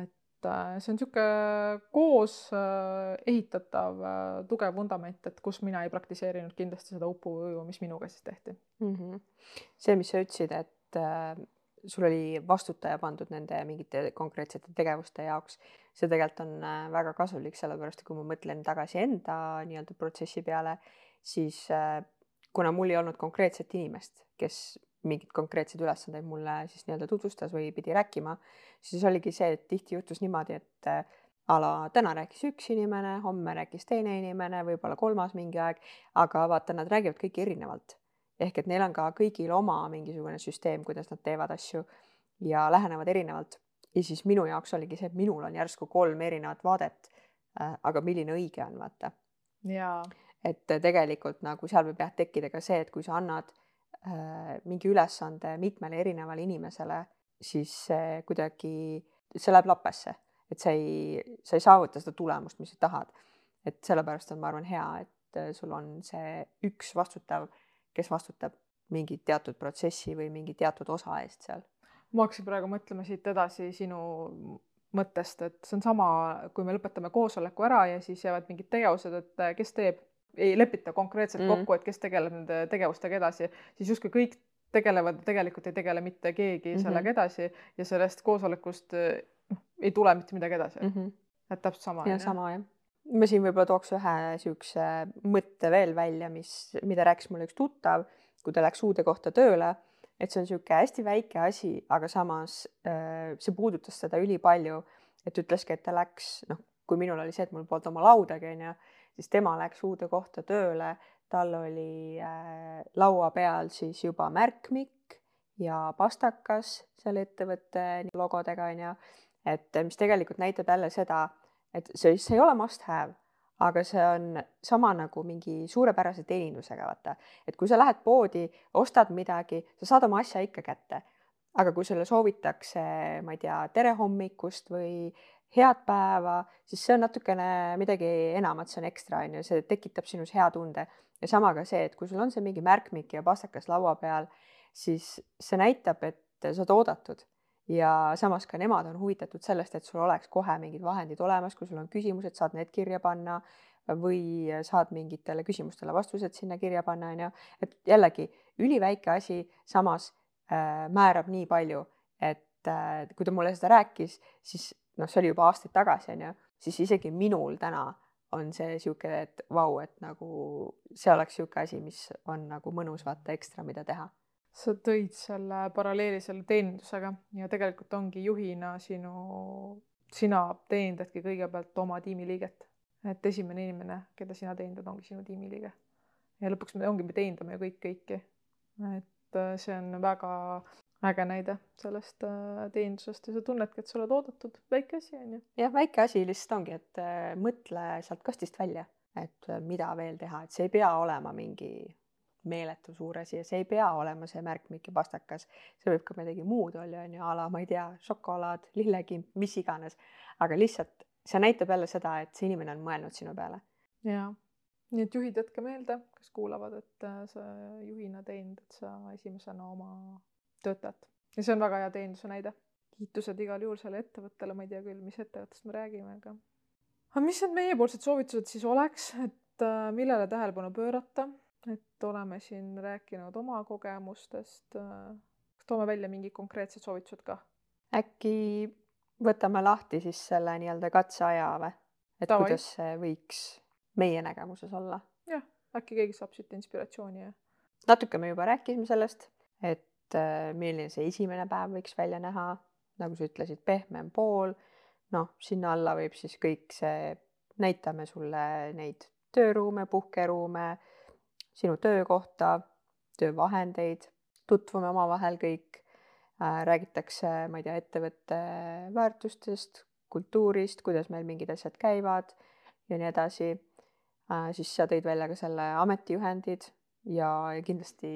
et et äh, see on niisugune koos äh, ehitatav äh, tugev vundament, et kus mina ei praktiseerinud kindlasti seda upuuju, mis minuga siis tehti mm. -hmm. see, mis sa ütlesid, et sul oli vastutaja pandud nende mingite konkreetsete tegevuste jaoks. see tegelikult on äh, väga kasulik, sellepärast et kui ma mõtlen tagasi enda nii-öelda protsessi peale, siis äh, kuna mul ei olnud konkreetset inimest, kes mingeid konkreetseid ülesandeid mulle siis nii-öelda tutvustas või pidi rääkima, siis oligi see, et tihti juhtus niimoodi, et äh, a la täna rääkis üks inimene, homme rääkis teine inimene, võib-olla kolmas mingi aeg, aga vaata, nad räägivad kõik erinevalt. ehk et neil on ka kõigil oma mingisugune süsteem, kuidas nad teevad asju ja lähenevad erinevalt. ja siis minu jaoks oligi see, et minul on järsku kolm erinevat vaadet äh,. aga milline õige on, vaata. et tegelikult nagu seal võib jah tekkida ka see, et kui sa annad äh, mingi ülesande mitmele erinevale inimesele, siis see kuidagi, see läheb lappesse et sa ei, sa ei saavuta seda tulemust, mis sa tahad. et sellepärast on, ma arvan, hea, et äh, sul on see üks vastutav, kes vastutab mingi teatud protsessi või mingi teatud osa eest seal. ma hakkasin praegu mõtlema siit edasi sinu mõttest, et see on sama, kui me lõpetame koosoleku ära ja siis jäävad mingid tegevused, et äh, kes teeb, ei lepita konkreetselt mm. kokku, et kes tegeleb nende tegevustega edasi, siis justkui kõik tegelevad, tegelikult ei tegele mitte keegi mm -hmm. sellega edasi ja sellest koosolekust noh, ei tule mitte midagi edasi mm. -hmm. et täpselt sama. ja sama jah. ma siin võib-olla tooks ühe niisuguse mõtte veel välja, mis, mida rääkis mulle üks tuttav, kui ta läks uude kohta tööle, et see on niisugune hästi väike asi, aga samas äh, see puudutas teda ülipalju, et ütleski, et ta läks, noh, kui minul oli see, et mul polnud oma laudagi, onju, siis tema läks uude kohta tööle, tal oli äh, laua peal siis juba märkmik ja pastakas selle ettevõtte logodega, onju et mis tegelikult näitab jälle seda, et see, see ei ole must have, aga see on sama nagu mingi suurepärase teenindusega, vaata. et kui sa lähed poodi, ostad midagi, sa saad oma asja ikka kätte. aga kui sulle soovitakse, ma ei tea, tere hommikust või head päeva, siis see on natukene midagi enamat, see on ekstra, on ju, see tekitab sinus hea tunde. ja sama ka see, et kui sul on see mingi märkmik ja pastakas laua peal, siis see näitab, et sa oled oodatud ja samas ka nemad on huvitatud sellest, et sul oleks kohe mingid vahendid olemas, kui sul on küsimused, saad need kirja panna või saad mingitele küsimustele vastused sinna kirja panna, on ju. et jällegi üliväike asi, samas äh, määrab nii palju, et äh, kui ta mulle seda rääkis, siis noh, see oli juba aastaid tagasi, on ju, siis isegi minul täna on see niisugune, et vau, et nagu see oleks niisugune asi, mis on nagu mõnus vaata ekstra, mida teha sa tõid selle paralleeli selle teenindusega ja tegelikult ongi juhina sinu, sina teenindadki kõigepealt oma tiimiliiget. et esimene inimene, keda sina teenindad, ongi sinu tiimiliige. ja lõpuks me ongi, me teenindame ju kõik kõiki. et äh, see on väga äge näide sellest äh, teenindusest ja sa tunnedki, et sa oled oodatud, väike asi on ju. jah, väike asi lihtsalt ongi, et äh, mõtle sealt kastist välja, et mida veel teha, et see ei pea olema mingi meeletu suur asi ja see ei pea olema see märkmik ja pastakas, see võib ka midagi muud olla, on ju, a la ma ei tea, šokolaad, lillekimp, mis iganes, aga lihtsalt see näitab jälle seda, et see inimene on mõelnud sinu peale. jaa, nii et juhid, jätke meelde, kes kuulavad, et äh, sa juhina teenindad sa esimesena oma töötajat ja see on väga hea teeninduse näide. kiitused igal juhul selle ettevõttele, ma ei tea küll, mis ettevõttest me räägime, aga aga mis need meiepoolsed soovitused siis oleks, et äh, millele tähelepanu pöörata et oleme siin rääkinud oma kogemustest. kas toome välja mingid konkreetsed soovitused ka? äkki võtame lahti siis selle nii-öelda katseaja või? et Tavai. kuidas see võiks meie nägemuses olla? jah, äkki keegi saab siit inspiratsiooni ja. natuke me juba rääkisime sellest, et äh, milline see esimene päev võiks välja näha, nagu sa ütlesid, pehmem pool. noh, sinna alla võib siis kõik see, näitame sulle neid tööruume, puhkeruume sinu töökohta, töövahendeid, tutvume omavahel kõik äh,, räägitakse, ma ei tea, ettevõtte väärtustest, kultuurist, kuidas meil mingid asjad käivad ja nii edasi äh,. siis sa tõid välja ka selle ametijuhendid ja, ja kindlasti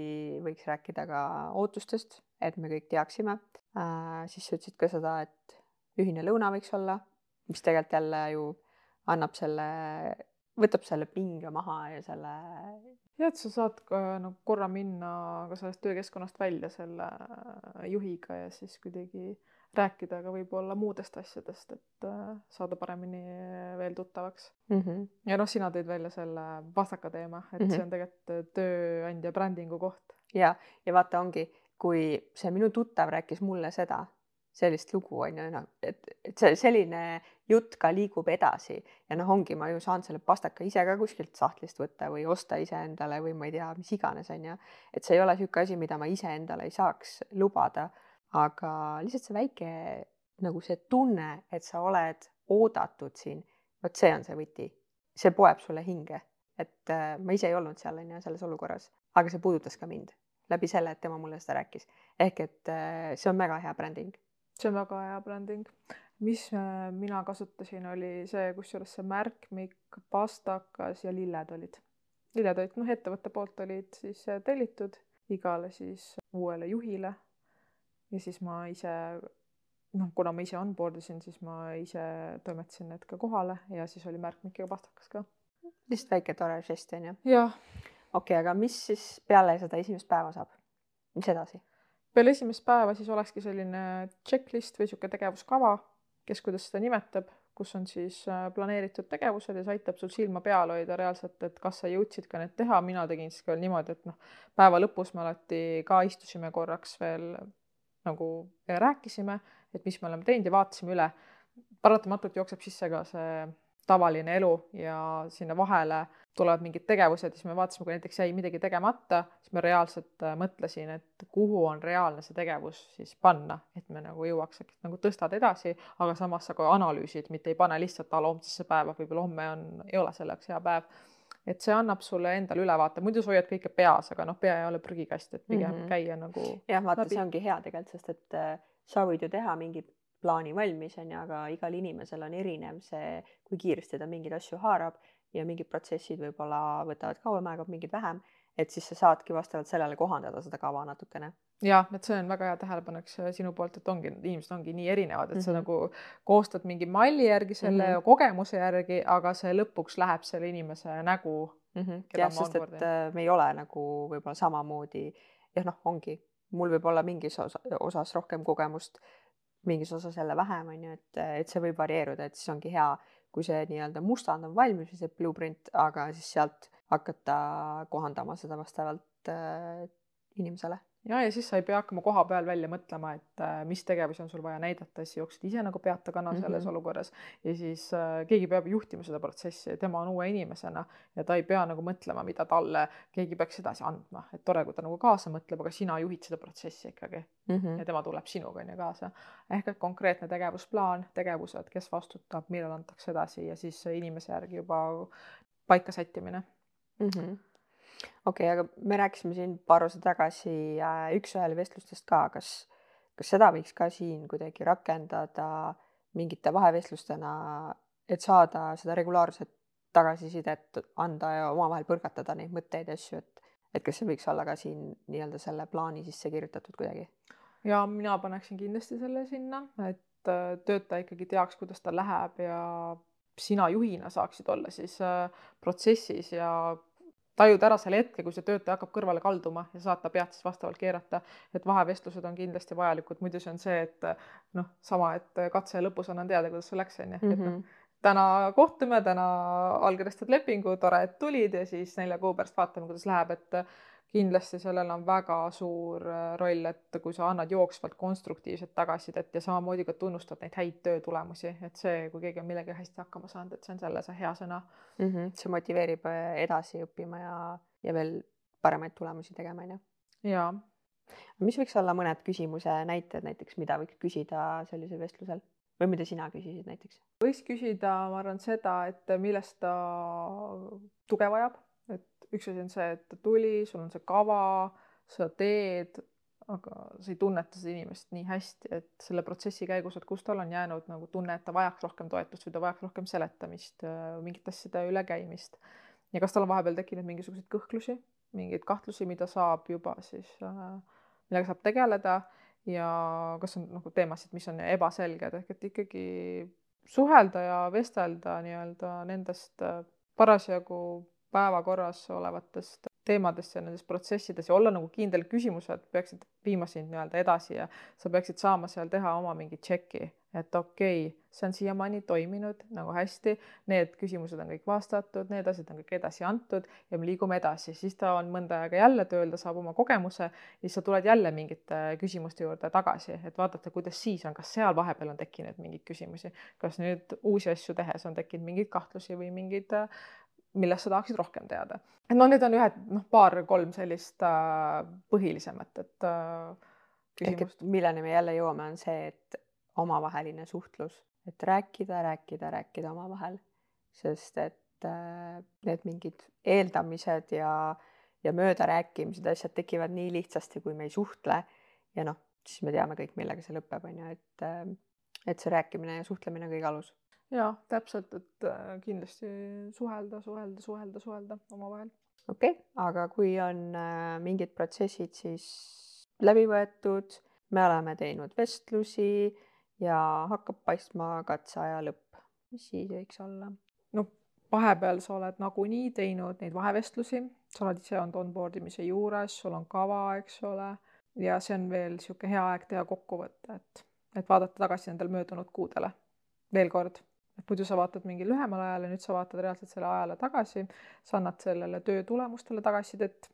võiks rääkida ka ootustest, et me kõik teaksime äh,. siis sa ütlesid ka seda, et ühine lõuna võiks olla, mis tegelikult jälle ju annab selle, võtab selle pinge maha ja selle jah, et sa saad ka nagu korra minna ka sellest töökeskkonnast välja selle äh, juhiga ja siis kuidagi rääkida ka võib-olla muudest asjadest, et äh, saada paremini veel tuttavaks mm. -hmm. ja noh, sina tõid välja selle vastaka teema, et mm -hmm. see on tegelikult tööandja brändingu koht. ja, ja vaata, ongi kui see minu tuttav rääkis mulle seda, sellist lugu on ju, et, et see selline jutt ka liigub edasi ja noh, ongi, ma ju saan selle pastaka ise ka kuskilt sahtlist võtta või osta iseendale või ma ei tea, mis iganes on ju. et see ei ole niisugune asi, mida ma iseendale ei saaks lubada, aga lihtsalt see väike nagu see tunne, et sa oled oodatud siin, vot see on see võti, see poeb sulle hinge, et äh, ma ise ei olnud seal on ju selles olukorras, aga see puudutas ka mind läbi selle, et tema mulle seda rääkis. ehk et äh, see on väga hea bränding see on väga hea bränding. mis äh, mina kasutasin, oli see, kusjuures see märkmik, pastakas ja lilled olid. lilled olid, noh, ettevõtte poolt olid siis äh, tellitud igale siis uuele juhile. Ja siis ma ise, noh, kuna ma ise onboard isin, siis ma ise toimetasin need ka kohale ja siis oli märkmik ja pastakas ka. lihtsalt väike tore žest on ju? jah. okei okay,, aga mis siis peale seda esimest päeva saab? mis edasi? peale esimest päeva siis olekski selline checklist või niisugune tegevuskava, kes kuidas seda nimetab, kus on siis äh, planeeritud tegevused ja see aitab sul silma peal hoida reaalselt, et kas sa jõudsid ka need teha, mina tegin siis ka niimoodi, et noh, päeva lõpus me alati ka istusime korraks veel nagu rääkisime, et mis me oleme teinud ja vaatasime üle. paratamatult jookseb sisse ka see tavaline elu ja sinna vahele tulevad mingid tegevused, siis me vaatasime, kui näiteks jäi midagi tegemata, siis ma reaalselt äh, mõtlesin, et kuhu on reaalne see tegevus siis panna, et me nagu jõuaks, et nagu tõstad edasi, aga samas sa ka analüüsid, mitte ei pane lihtsalt a la homsesse päeva, võib-olla homme on, ei ole selleks hea päev. Et see annab sulle endale ülevaate, muidu sa hoiad kõike peas, aga noh, pea ei ole prügikast, et pigem mm -hmm. käia nagu. jah, vaata, see ongi hea tegelikult, sest et äh, sa võid ju teha mingit plaani valmis, on ju, aga igal inimesel on erinev see, kui kiiresti ta mingeid asju haarab ja mingid protsessid võib-olla võtavad kauem aega, mingid vähem, et siis sa saadki vastavalt sellele kohandada seda kava natukene. jah, et see on väga hea tähelepanek sinu poolt, et ongi, inimesed ongi nii erinevad, et mm -hmm. sa mhm. nagu koostad mingi malli järgi selle mm -hmm. kogemuse järgi, aga see lõpuks läheb selle inimese nägu mm. -hmm. jah, sest et äh, me ei ole nagu võib-olla samamoodi, jah, noh, ongi, mul võib olla mingis osa, osas rohkem kogemust, mingis osas jälle vähem, on ju, et, et see võib varieeruda, et siis ongi hea kui see nii-öelda mustand on valmis või see blueprint, aga siis sealt hakata kohandama seda vastavalt äh, inimesele. ja, ja siis sa ei pea hakkama koha peal välja mõtlema, et äh, mis tegevusi on sul vaja näidata, siis jooksed ise nagu peata kana mm -hmm. selles olukorras ja siis äh, keegi peab juhtima seda protsessi, tema on uue inimesena ja ta ei pea nagu mõtlema, mida talle keegi peaks edasi andma, et tore, kui ta nagu kaasa mõtleb, aga sina juhid seda protsessi ikkagi mm -hmm. ja tema tuleb sinuga on ju kaasa. ehk et konkreetne tegevusplaan, tegevused, kes vastutab, millal antakse edasi ja siis inimese järgi juba paika sättimine mm. -hmm okei okay,, aga me rääkisime siin paar osa tagasi äh, üks-ühele vestlustest ka, kas, kas seda võiks ka siin kuidagi rakendada mingite vahevestlustena, et saada seda regulaarset tagasisidet anda ja omavahel põrgatada neid mõtteid ja asju, et, et kas see võiks olla ka siin nii-öelda selle plaani sisse kirjutatud kuidagi? ja mina paneksin kindlasti selle sinna, et äh, töötaja ikkagi teaks, kuidas tal läheb ja sina juhina saaksid olla siis äh, protsessis ja tajud ära selle hetke, kui see töötaja hakkab kõrvale kalduma ja saad ta pead siis vastavalt keerata. et vahevestlused on kindlasti vajalikud, muidu see on see, et noh, sama, et katse lõpus annan teada, kuidas sul läks, on ju, et noh, mhm. täna kohtume, täna allkirjastad lepingu, tore, et tulid ja siis nelja kuu pärast vaatame, kuidas läheb, et kindlasti sellel on väga suur äh, roll, et kui sa annad jooksvalt konstruktiivset tagasisidet ja samamoodi ka tunnustad neid häid töötulemusi, et see, kui keegi on millegagi hästi hakkama saanud, et see on selle see hea sõna mm. -hmm. see motiveerib äh, edasi õppima ja, ja veel paremaid tulemusi tegema, on ju. jaa. mis võiks olla mõned küsimuse näited näiteks, mida võiks küsida sellisel vestlusel? või mida sina küsisid näiteks? võiks küsida, ma arvan, seda, et millest ta tuge vajab üks asi on see, et ta tuli, sul on see kava, sa teed, aga sa ei tunneta seda inimest nii hästi, et selle protsessi käigus, et kus tal on jäänud nagu tunne, et ta vajaks rohkem toetust või ta vajaks rohkem seletamist, mingite asjade ülekäimist. ja kas tal on vahepeal tekkinud mingisuguseid kõhklusi, mingeid kahtlusi, mida saab juba siis, millega saab tegeleda ja kas on nagu teemasid, mis on ebaselged, ehk et ikkagi suhelda ja vestelda nii-öelda nendest parasjagu päevakorras olevatest teemadest ja nendest protsessidest ja olla nagu kindel, küsimused peaksid viima sind nii-öelda edasi ja sa peaksid saama seal teha oma mingi tšeki, et okei okay,, see on siiamaani toiminud nagu hästi, need küsimused on kõik vastatud, need asjad on kõik edasi antud ja me liigume edasi, siis ta on mõnda aega jälle tööl, ta saab oma kogemuse, siis sa tuled jälle mingite küsimuste juurde tagasi, et vaadata, kuidas siis on, kas seal vahepeal on tekkinud mingeid küsimusi, kas nüüd uusi asju tehes on tekkinud mingeid kahtlusi või mingeid millest sa tahaksid rohkem teada. et noh, need on ühed noh, paar-kolm sellist äh, põhilisemat, et äh, küsimust. milleni me jälle jõuame, on see, et omavaheline suhtlus, et rääkida, rääkida, rääkida omavahel, sest et äh, need mingid eeldamised ja, ja möödarääkimised, asjad tekivad nii lihtsasti, kui me ei suhtle ja noh, siis me teame kõik, millega see lõpeb, on ju, et äh, et see rääkimine ja suhtlemine on kõige alus jaa, täpselt, et äh, kindlasti suhelda, suhelda, suhelda, suhelda omavahel. okei okay,, aga kui on äh, mingid protsessid siis läbi võetud, me oleme teinud vestlusi ja hakkab paistma katseaja lõpp, mis siis võiks olla? no vahepeal sa oled nagunii teinud neid vahevestlusi, sa oled ise olnud onboard imise juures, sul on kava, eks ole, ja see on veel niisugune hea aeg teha kokkuvõte, et, et vaadata tagasi nendele möödunud kuudele veel kord et muidu sa vaatad mingi lühemal ajal ja nüüd sa vaatad reaalselt selle ajale tagasi, sa annad sellele töö tulemustele tagasisidet.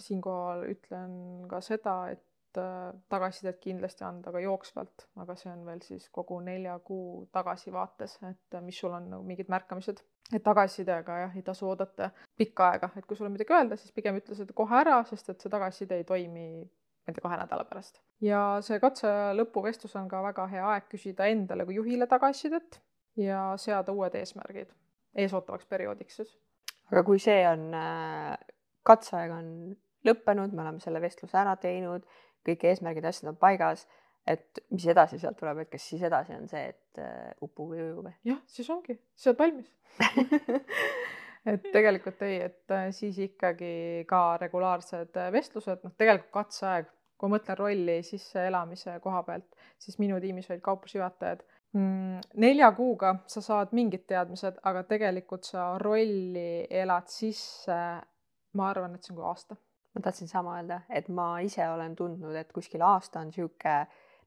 siinkohal ütlen ka seda, et äh, tagasisidet kindlasti anda ka jooksvalt, aga see on veel siis kogu nelja kuu tagasivaates, et mis sul on nagu mingid märkamised. et tagasisidega jah, ei tasu oodata pikka aega, et kui sul on midagi öelda, siis pigem ütle seda kohe ära, sest et see tagasiside ei toimi ma ei tea, kahe nädala pärast. ja see katse lõpuvestlus on ka väga hea aeg küsida endale kui juhile tagasisidet ja seada uued eesmärgid eesootavaks perioodiks siis. aga kui see on, äh, katseaeg on lõppenud, me oleme selle vestluse ära teinud, kõik eesmärgid, asjad on paigas, et mis edasi sealt tuleb, et kas siis edasi on see, et uh, upu või uju või? jah, siis ongi, siis oled valmis et tegelikult ei, et äh, siis ikkagi ka regulaarsed vestlused, noh, tegelikult katseaeg, kui ma mõtlen rolli sisseelamise koha pealt, siis minu tiimis olid kauplusjuhatajad nelja kuuga sa saad mingid teadmised, aga tegelikult sa rolli elad sisse, ma arvan, et see on kui aasta. ma tahtsin sama öelda, et ma ise olen tundnud, et kuskil aasta on niisugune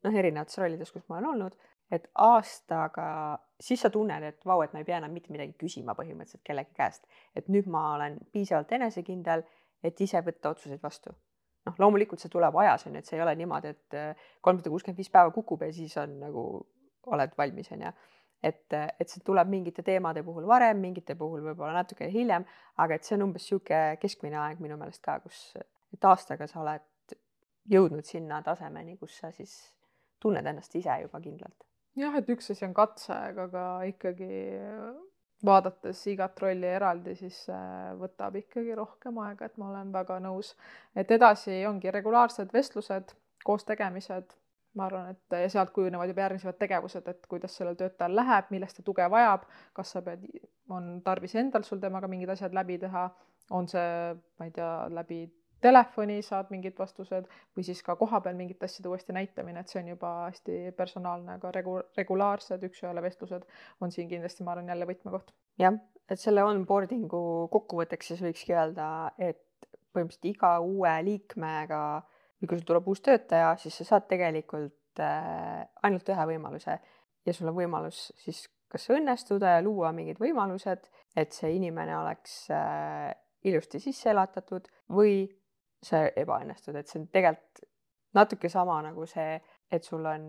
noh, erinevates rollides, kus ma olen olnud, et aastaga, siis sa tunned, et vau, et ma ei pea enam mitte midagi küsima põhimõtteliselt kellegi käest. et nüüd ma olen piisavalt enesekindel, et ise võtta otsuseid vastu. noh, loomulikult see tuleb ajas, on ju, et see ei ole niimoodi, et kolmsada kuuskümmend viis päeva kukub ja siis on nagu oled valmis, on ju. et, et see tuleb mingite teemade puhul varem, mingite puhul võib-olla natuke hiljem, aga et see on umbes niisugune keskmine aeg minu meelest ka, kus, et aastaga sa oled jõudnud sinna tasemeni, kus sa siis tunned ennast ise juba kindlalt. jah, et üks asi on katseaeg, aga ikkagi vaadates igat rolli eraldi, siis võtab ikkagi rohkem aega, et ma olen väga nõus. et edasi ongi regulaarsed vestlused, koostegemised ma arvan, et ja sealt kujunevad juba järgmised tegevused, et kuidas sellel töötajal läheb, millest ta tuge vajab, kas sa pead, on tarvis endal sul temaga mingid asjad läbi teha, on see, ma ei tea, läbi telefoni saad mingid vastused või siis ka kohapeal mingite asjade uuesti näitamine, et see on juba hästi personaalne, aga regu-, regulaarsed üks-ühele vestlused on siin kindlasti, ma arvan, jälle võtmekoht. jah, et selle onboarding'u kokkuvõtteks siis võikski öelda, et põhimõtteliselt iga uue liikmega või kui sul tuleb uus töötaja, siis sa saad tegelikult äh, ainult ühe võimaluse. Ja sul on võimalus siis kas õnnestuda ja luua mingid võimalused, et see inimene oleks äh, ilusti sisse elatatud või see ebaõnnestud, et see on tegelikult natuke sama nagu see, et sul on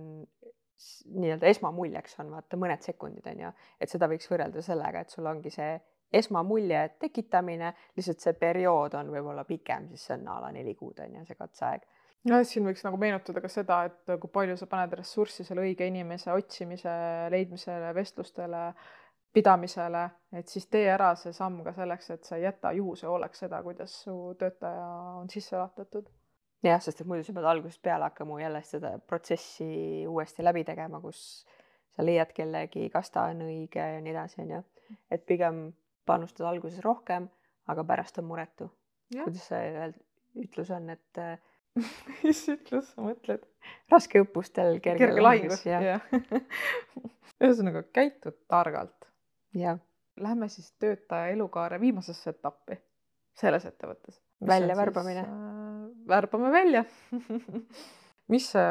nii-öelda esmamuljeks on vaata mõned sekundid on ju, et seda võiks võrrelda sellega, et sul ongi see esmamulje tekitamine, lihtsalt see periood on võib-olla pikem, siis see on a la neli kuud on ju, see katseaeg jah, siin võiks nagu meenutada ka seda, et kui palju sa paned ressurssi selle õige inimese otsimise, leidmisele, vestlustele, pidamisele, et siis tee ära see samm ka selleks, et sa ei jäta juhuse hooleks seda, kuidas su töötaja on sisse juhatatud. jah, sest et muidu sa pead algusest peale hakkama jälle seda protsessi uuesti läbi tegema, kus sa leiad kellegi, kas ta on õige ja nii edasi, on ju. et pigem panustad alguses rohkem, aga pärast on muretu. kuidas see ütlus on, et mis ütlus sa mõtled? raske õppustel kerge, kerge lahingus, jah ja. ühesõnaga käitud targalt. jah. Lähme siis töötaja elukaare viimasesse etappi selles ettevõttes. väljavärbamine. Äh, värbame välja mis see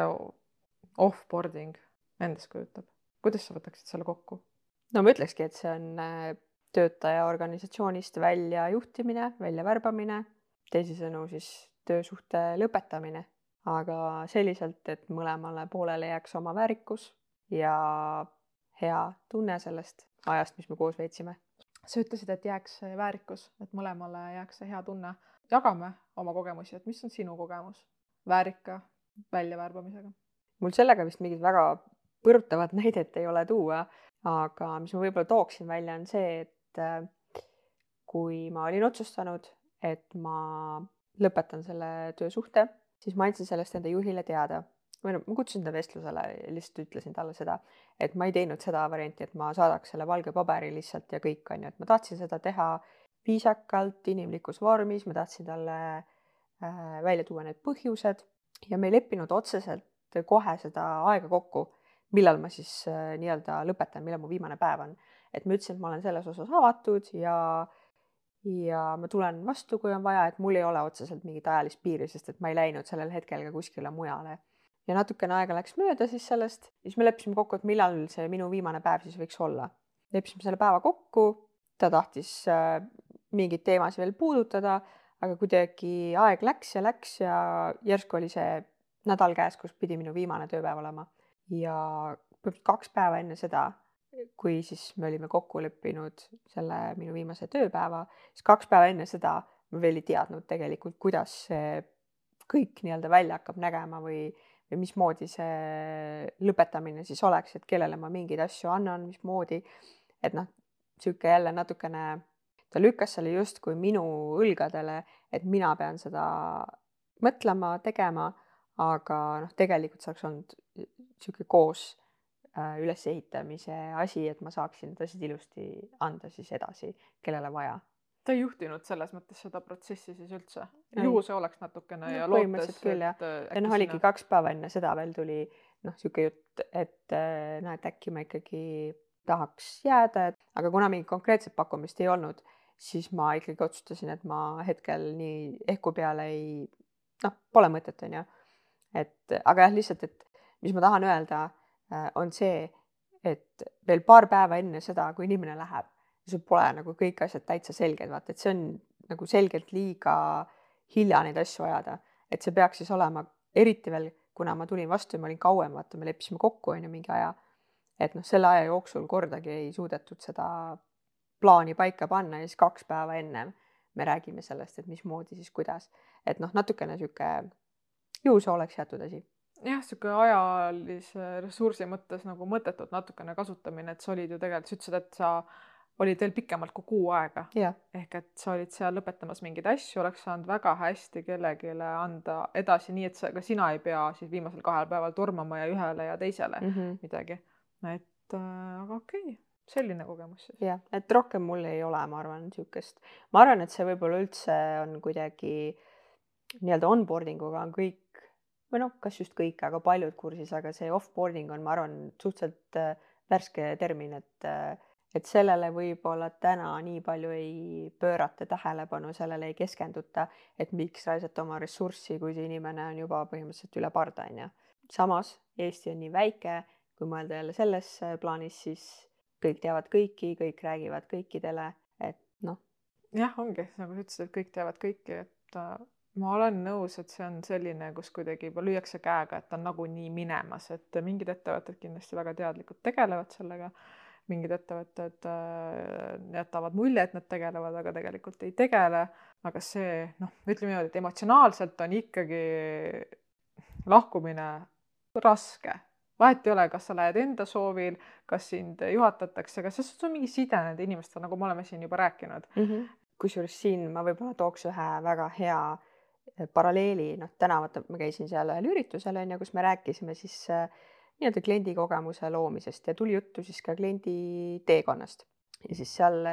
offboarding endast kujutab? kuidas sa võtaksid selle kokku? no ma ütlekski, et see on äh, töötaja organisatsioonist väljajuhtimine, väljavärbamine, teisisõnu siis töösuhte lõpetamine, aga selliselt, et mõlemale poolele jääks oma väärikus ja hea tunne sellest ajast, mis me koos veetsime. sa ütlesid, et jääks väärikus, et mõlemale jääks see hea tunne. jagame oma kogemusi, et mis on sinu kogemus väärika väljavärbamisega? mul sellega vist mingit väga põrutavat näidet ei ole tuua, aga mis ma võib-olla tooksin välja, on see, et äh, kui ma olin otsustanud, et ma lõpetan selle töösuhte, siis ma andsin sellest enda juhile teada. Või noh, ma kutsusin ta vestlusele lihtsalt ütlesin talle seda, et ma ei teinud seda varianti, et ma saadaks selle valge paberi lihtsalt ja kõik on ju, et ma tahtsin seda teha viisakalt, inimlikus vormis, ma tahtsin talle äh, välja tuua need põhjused ja me ei leppinud otseselt kohe seda aega kokku, millal ma siis äh, nii-öelda lõpetan, millal mu viimane päev on. Et ma ütlesin, et ma olen selles osas avatud ja ja ma tulen vastu, kui on vaja, et mul ei ole otseselt mingit ajalist piiri, sest et ma ei läinud sellel hetkel ka kuskile mujale. ja natukene aega läks mööda siis sellest, siis me leppisime kokku, et millal see minu viimane päev siis võiks olla. leppisime selle päeva kokku, ta tahtis äh, mingeid teemasid veel puudutada, aga kuidagi aeg läks ja läks ja järsku oli see nädal käes, kus pidi minu viimane tööpäev olema. ja kaks päeva enne seda kui siis me olime kokku leppinud selle minu viimase tööpäeva, siis kaks päeva enne seda ma veel ei teadnud tegelikult, kuidas see kõik nii-öelda välja hakkab nägema või, või mismoodi see lõpetamine siis oleks, et kellele ma mingeid asju annan, mismoodi. et noh, sihuke jälle natukene, ta lükkas selle justkui minu õlgadele, et mina pean seda mõtlema, tegema, aga noh, tegelikult see oleks olnud sihuke koos ülesehitamise asi, et ma saaksin need asjad ilusti anda siis edasi, kellele vaja. ta ei juhtinud selles mõttes seda protsessi siis üldse? ju see oleks natukene no, ja lootes, et äh, ja noh, oligi kaks päeva enne seda veel tuli noh, niisugune jutt, et äh, noh, et äkki ma ikkagi tahaks jääda, et aga kuna mingit konkreetset pakkumist ei olnud, siis ma ikkagi otsustasin, et ma hetkel nii ehku peale ei noh, pole mõtet, on ju. et aga jah, lihtsalt, et mis ma tahan öelda Äh, on see, et veel paar päeva enne seda, kui inimene läheb, sul pole nagu kõik asjad täitsa selged, vaata, et see on nagu selgelt liiga hilja neid asju ajada, et see peaks siis olema, eriti veel, kuna ma tulin vastu ja ma olin kauem, vaata, me leppisime kokku, on ju, mingi aja. et noh, selle aja jooksul kordagi ei suudetud seda plaani paika panna ja siis kaks päeva ennem me räägime sellest, et mismoodi siis kuidas, et noh, natukene sihuke see oleks jäetud asi jah, sihuke ajalise ressursi mõttes nagu mõttetult natukene kasutamine, et sa olid ju tegelikult, sa ütlesid, et sa olid veel pikemalt kui kuu aega. ehk et sa olid seal lõpetamas mingeid asju, oleks saanud väga hästi kellelegi anda edasi, nii et sa, ka sina ei pea siis viimasel kahel päeval tormama ja ühele ja teisele mm -hmm. midagi. et äh, aga okei okay selline kogemus siis. jah, et rohkem mul ei ole, ma arvan, niisugust, ma arvan, et see võib-olla üldse on kuidagi nii-öelda onboarding uga on kõik või noh, kas just kõik, aga paljud kursis, aga see off-boarding on, ma arvan, suhteliselt äh, värske termin, et äh, et sellele võib-olla täna nii palju ei pöörata tähelepanu, sellele ei keskenduta, et miks raisata oma ressurssi, kui see inimene on juba põhimõtteliselt üle parda, on ju. samas Eesti on nii väike, kui mõelda jälle selles äh, plaanis, siis kõik teavad kõiki, kõik räägivad kõikidele, et noh. jah, ongi nagu sa ütlesid, et kõik teavad kõiki, et ma olen nõus, et see on selline, kus kuidagi juba lüüakse käega, et ta on nagunii minemas, et mingid ettevõtted kindlasti väga teadlikult tegelevad sellega, mingid ettevõtted äh, jätavad mulje, et nad tegelevad, aga tegelikult ei tegele. aga see noh, ütleme niimoodi, et emotsionaalselt on ikkagi lahkumine raske, vahet ei ole, kas sa lähed enda soovil, kas sind juhatatakse, kas see on mingi side nende inimestega, nagu me oleme siin juba rääkinud. Mm -hmm.. kusjuures siin ma võib-olla tooks ühe väga hea paralleeli, noh, täna vaata, ma käisin seal ühel üritusel on ju, kus me rääkisime siis äh, nii-öelda kliendi kogemuse loomisest ja tuli juttu siis ka kliendi teekonnast. ja siis seal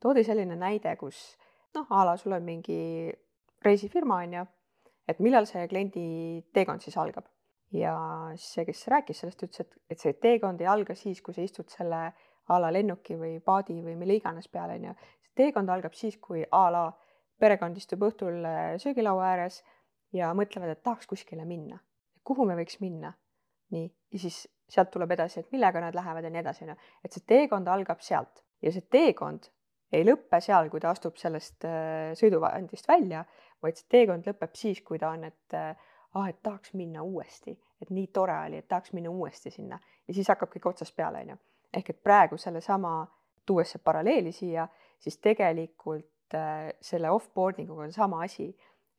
toodi selline näide, kus noh, a la sul on mingi reisifirma on ju, et millal see kliendi teekond siis algab. ja see, kes rääkis sellest, ütles, et, et see teekond ei alga siis, kui sa istud selle a la lennuki või paadi või mille iganes peale on ju. see teekond algab siis, kui a la perekond istub õhtul äh, söögilaua ääres ja mõtlevad, et tahaks kuskile minna. kuhu me võiks minna? nii, ja siis sealt tuleb edasi, et millega nad lähevad ja nii edasi, onju. et see teekond algab sealt ja see teekond ei lõpe seal, kui ta astub sellest äh, sõiduvahendist välja, vaid see teekond lõpeb siis, kui ta on, et äh, ah, et tahaks minna uuesti, et nii tore oli, et tahaks minna uuesti sinna ja siis hakkab kõik otsast peale, onju. ehk et praegu sellesama, tuues see paralleeli siia, siis tegelikult selle off-boarding uga on sama asi,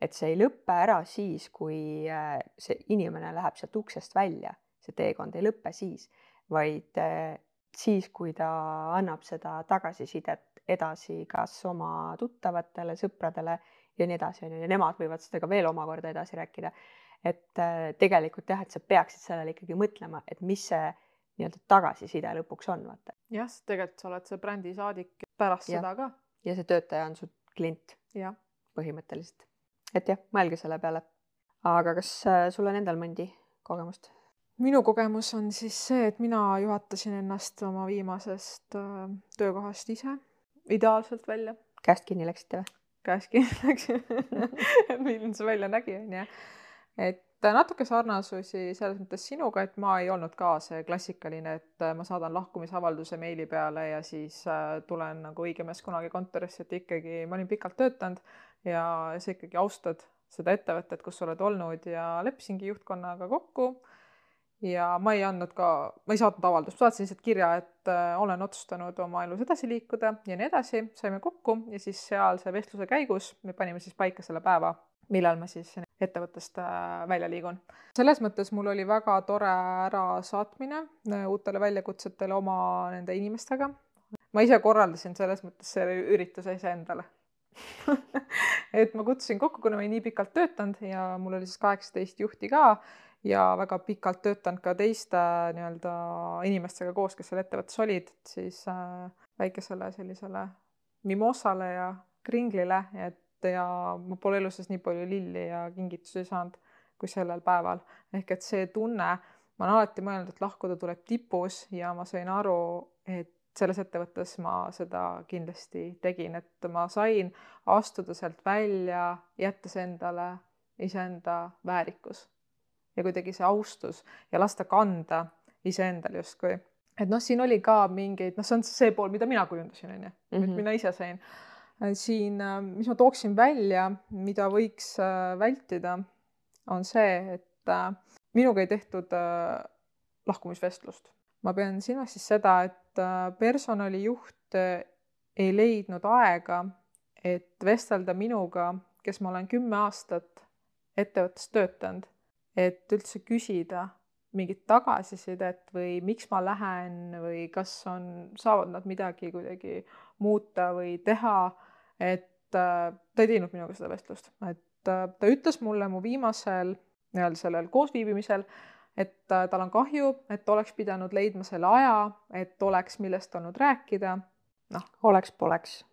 et see ei lõpe ära siis, kui äh, see inimene läheb sealt uksest välja, see teekond ei lõpe siis, vaid äh, siis, kui ta annab seda tagasisidet edasi kas oma tuttavatele, sõpradele ja nii edasi, on ju, ja nemad võivad seda ka veel omakorda edasi rääkida. et äh, tegelikult jah, et sa peaksid sellele ikkagi mõtlema, et mis see nii-öelda tagasiside lõpuks on, vaata. jah, sest tegelikult sa oled see brändi saadik pärast ja. seda ka. Ja see töötaja on su klient. põhimõtteliselt. et jah, mõelge selle peale. aga kas äh, sul on endal mõndi kogemust? minu kogemus on siis see, et mina juhatasin ennast oma viimasest äh, töökohast ise ideaalselt välja. käest kinni läksite või? käest kinni läksin milline see välja nägi, onju. et natuke sarnasusi selles mõttes sinuga, et ma ei olnud ka see klassikaline, et ma saadan lahkumisavalduse meili peale ja siis äh, tulen nagu õige mees kunagi kontorisse, et ikkagi ma olin pikalt töötanud ja sa ikkagi austad seda ettevõtet, kus sa oled olnud ja leppisingi juhtkonnaga kokku. Ja ma ei andnud ka, ma ei saatnud avaldust, saatsin lihtsalt kirja, et äh, olen otsustanud oma elus edasi liikuda ja nii edasi, saime kokku ja siis sealse vestluse käigus me panime siis paika selle päeva, millal ma siis ettevõttest äh, välja liigun. selles mõttes mul oli väga tore ärasaatmine äh, uutele väljakutsetele oma nende inimestega. ma ise korraldasin selles mõttes selle ürituse iseendale et ma kutsusin kokku, kuna ma olin nii pikalt töötanud ja mul oli siis kaheksateist juhti ka ja väga pikalt töötanud ka teiste nii-öelda inimestega koos, kes seal ettevõttes olid, siis äh, väikesele sellisele mimosale ja kringlile, et ja ma pole elu sees nii palju lilli ja kingitusi saanud kui sellel päeval. ehk et see tunne, ma olen alati mõelnud, et lahkuda tuleb tipus ja ma sain aru, et selles ettevõttes ma seda kindlasti tegin, et ma sain astuda sealt välja, jättes endale iseenda väärikus ja kuidagi see austus ja lasta kanda iseendal justkui. et noh, siin oli ka mingeid, noh, see on see pool, mida mina kujundasin, on ju, mhm. mina ise sain. Siin, äh, mis ma tooksin välja, mida võiks äh, vältida, on see, et äh, minuga ei tehtud lahkumisvestlust. ma pean silmas siis seda, et personalijuht ei leidnud aega, et vestelda minuga, kes ma olen kümme aastat ettevõttes töötanud et üldse küsida mingit tagasisidet või miks ma lähen või kas on, saavad nad midagi kuidagi muuta või teha. et äh, ta ei teinud minuga seda vestlust, et äh, ta ütles mulle mu viimasel nii-öelda sellel koosviibimisel, et äh, tal on kahju, et oleks pidanud leidma selle aja, et oleks millest olnud rääkida. noh, oleks-poleks.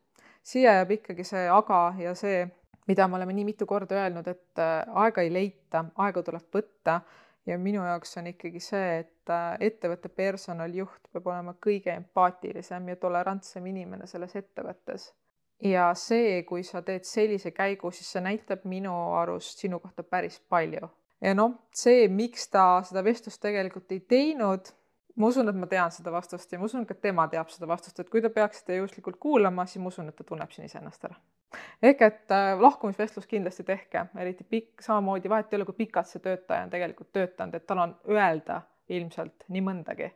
siia jääb ikkagi see aga ja see mida me oleme nii mitu korda öelnud, et aega ei leita, aega tuleb võtta ja minu jaoks on ikkagi see, et äh, ettevõtte personalijuht peab olema kõige empaatilisem ja tolerantsem inimene selles ettevõttes. ja see, kui sa teed sellise käigu, siis see näitab minu arust sinu kohta päris palju. ja noh, see, miks ta seda vestlust tegelikult ei teinud ma usun, et ma tean seda vastust ja ma usun, ka tema teab seda vastust, et kui te peaksite juhuslikult kuulama, siis ma usun, et ta tunneb siin iseennast ära. Ehk et äh, lahkumisvestlus kindlasti tehke, eriti pikk, samamoodi vahet ei ole, kui pikalt see töötaja on tegelikult töötanud, et tal on öelda ilmselt nii mõndagi.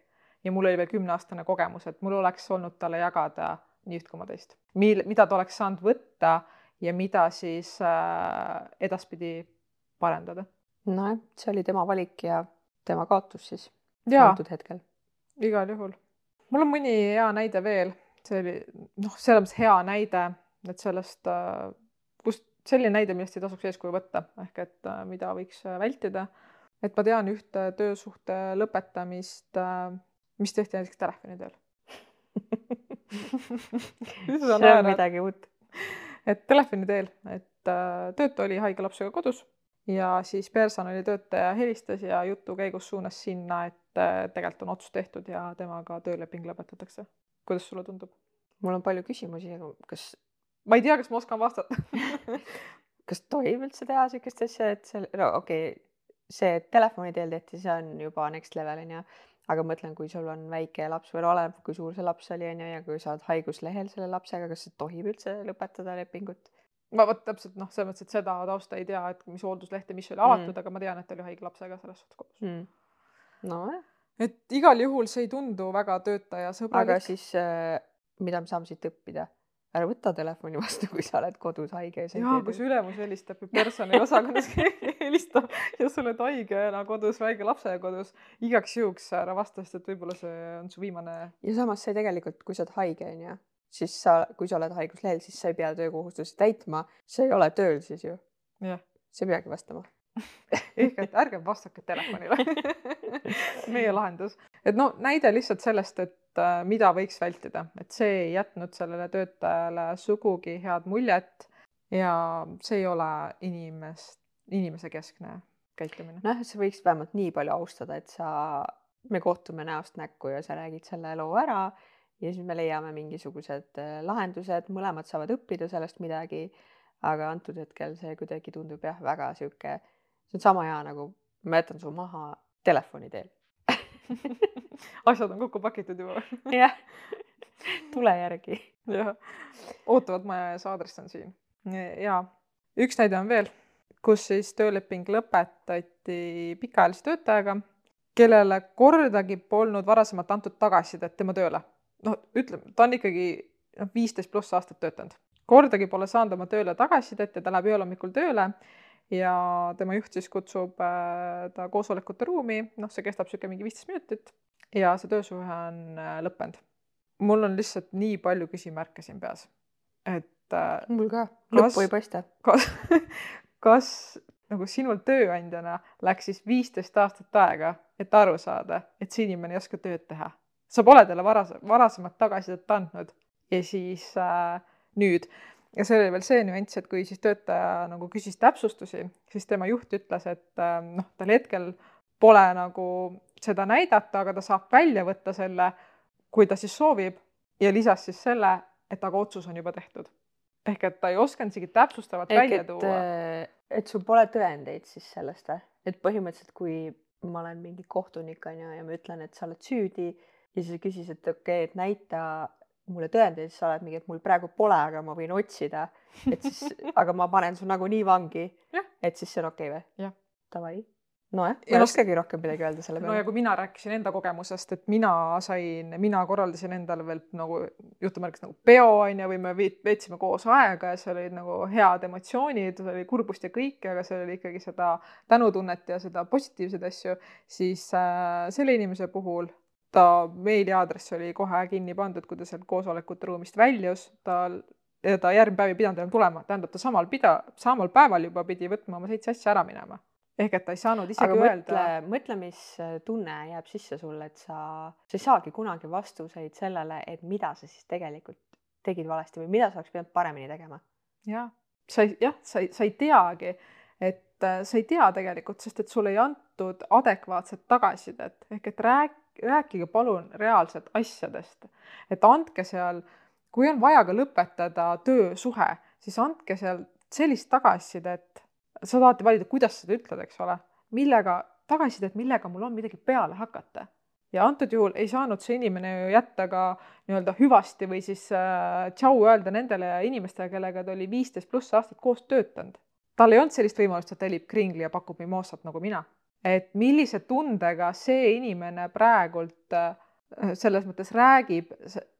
ja mul oli veel kümneaastane kogemus, et mul oleks olnud talle jagada nii üht koma teist, mil, mida ta oleks saanud võtta ja mida siis äh, edaspidi parendada. nojah, see oli tema valik ja tema kaotus siis antud hetkel igal juhul. mul on mõni hea näide veel, see oli noh, selles mõttes hea näide, et sellest, äh, kust selline näide, millest ei tasuks eeskuju võtta, ehk et äh, mida võiks äh, vältida. et ma tean ühte töösuhte lõpetamist, mis tehti näiteks telefoni teel see on midagi uut. et telefoni teel, et töötu oli haige lapsega kodus ja siis personalitöötaja helistas ja jutu käigus suunas sinna, et et tegelikult on otsus tehtud ja temaga tööleping lõpetatakse. kuidas sulle tundub? mul on palju küsimusi, aga kas ma ei tea, kas ma oskan vastata kas tohib üldse teha niisugust asja, et see, no okei okay,, see, telefoni teel tehti, see on juba next level onju. aga ma mõtlen, kui sul on väike laps või no oleneb, kui suur see laps oli onju ja kui sa oled haiguslehel selle lapsega, kas tohib üldse lõpetada lepingut? ma vot täpselt noh, selles mõttes, et seda tausta ei tea, et mis hooldusleht ja mis oli avatud mm., aga ma tean, et oli haige lapsega selles suhtes kodus mm.. nojah. et igal juhul see ei tundu väga töötajasõbralik. aga siis äh, mida me saame siit õppida? Ära võta telefoni vastu, kui sa oled kodus haige. jaa, kui su ülemus helistab ja personaliosakonnas helistab ja sa oled haigena kodus, väike lapsega kodus, igaks juhuks ära vasta, sest et võib-olla see on su viimane. ja samas see tegelikult, kui sa oled haige, onju, siis sa, kui sa oled haiguslehel, siis sa ei pea töökohustusi täitma, sa ei ole tööl siis ju. sa ei peagi vastama ehk et ärge vastake telefonile meie lahendus, et no näide lihtsalt sellest, et äh, mida võiks vältida, et see ei jätnud sellele töötajale sugugi head muljet ja see ei ole inimest, inimese keskne käitumine. noh, sa võiks vähemalt nii palju austada, et sa, me kohtume näost näkku ja sa räägid selle loo ära ja siis me leiame mingisugused äh, lahendused, mõlemad saavad õppida sellest midagi. aga antud hetkel see kuidagi tundub jah, väga sihuke see on sama hea nagu ma jätan su maha telefoni teel. Asjad on kokku pakitud juba. Jah, tule järgi. jah, ootavad maja ees, aadress on siin. ja üks näide on veel, kus siis tööleping lõpetati pikaajalise töötajaga, kellele kordagi polnud varasemalt antud tagasisidet tema tööle. noh, ütleme, ta on ikkagi noh, viisteist pluss aastat töötanud, kordagi pole saanud oma tööle tagasisidet ja ta läheb ööhommikul tööle ja tema juht siis kutsub äh, ta koosolekute ruumi, noh, see kestab niisugune mingi viisteist minutit ja see töösuhe on äh, lõppenud. mul on lihtsalt nii palju küsimärke siin peas, et äh, mul ka, lõppu ei paista. kas, kas nagu sinul tööandjana läks siis viisteist aastat aega, et aru saada, et see inimene ei oska tööd teha. sa pole talle varas, varasemat tagasisidet andnud ja siis äh, nüüd ja seal oli veel see nüanss, et kui siis töötaja nagu küsis täpsustusi, siis tema juht ütles, et ähm, noh, tal hetkel pole nagu seda näidata, aga ta saab välja võtta selle, kui ta siis soovib ja lisas siis selle, et aga otsus on juba tehtud. ehk et ta ei osanud isegi täpsustavalt ehk välja et, tuua. Äh, et sul pole tõendeid siis sellest või? et põhimõtteliselt, kui ma olen mingi kohtunik on ju ja ma ütlen, et sa oled süüdi ja siis sa küsis, et okei okay,, et näita mulle tõendeid, siis sa oled mingi, et mul praegu pole, aga ma võin otsida. et siis, aga ma panen su nagunii vangi. et siis see on okei okay või? Davai. nojah, ma ei oskagi rohkem midagi öelda selle peale. no ja kui mina rääkisin enda kogemusest, et mina sain, mina korraldasin endale veel nagu jutumärkis nagu peo on ju, või me veetsime koos aega ja seal olid nagu head emotsioonid, oli kurbust ja kõike, aga seal oli ikkagi seda tänutunnet ja seda positiivseid asju, siis äh, selle inimese puhul ta meiliaadress oli kohe kinni pandud, kui ta sealt koosolekute ruumist väljus, tal ja ta järgmine päev ei pidanud enam tulema, tähendab, ta samal pida, samal päeval juba pidi võtma oma seitse asja ära minema. ehk et ta ei saanud isegi Aga öelda. mõtle, mõtle, mis tunne jääb sisse sulle, et sa, sa ei saagi kunagi vastuseid sellele, et mida sa siis tegelikult tegid valesti või mida sa oleks pidanud paremini tegema. jah, sa ei, jah, sa ei, sa ei teagi, et sa ei tea tegelikult, sest et sulle ei antud adekvaatset tagasisidet ehk et rääk-, rääkige palun reaalselt asjadest, et andke seal, kui on vaja ka lõpetada töösuhe, siis andke seal sellist tagasisidet, sa tahate valida, kuidas seda ütled, eks ole, millega, tagasisidet, millega mul on midagi peale hakata. ja antud juhul ei saanud see inimene ju jätta ka nii-öelda hüvasti või siis äh, tšau öelda nendele inimestele, kellega ta oli viisteist pluss aastat koos töötanud. tal ei olnud sellist võimalust, et ta elib kringli ja pakub mimoosat nagu mina et millise tundega see inimene praegult äh, selles mõttes räägib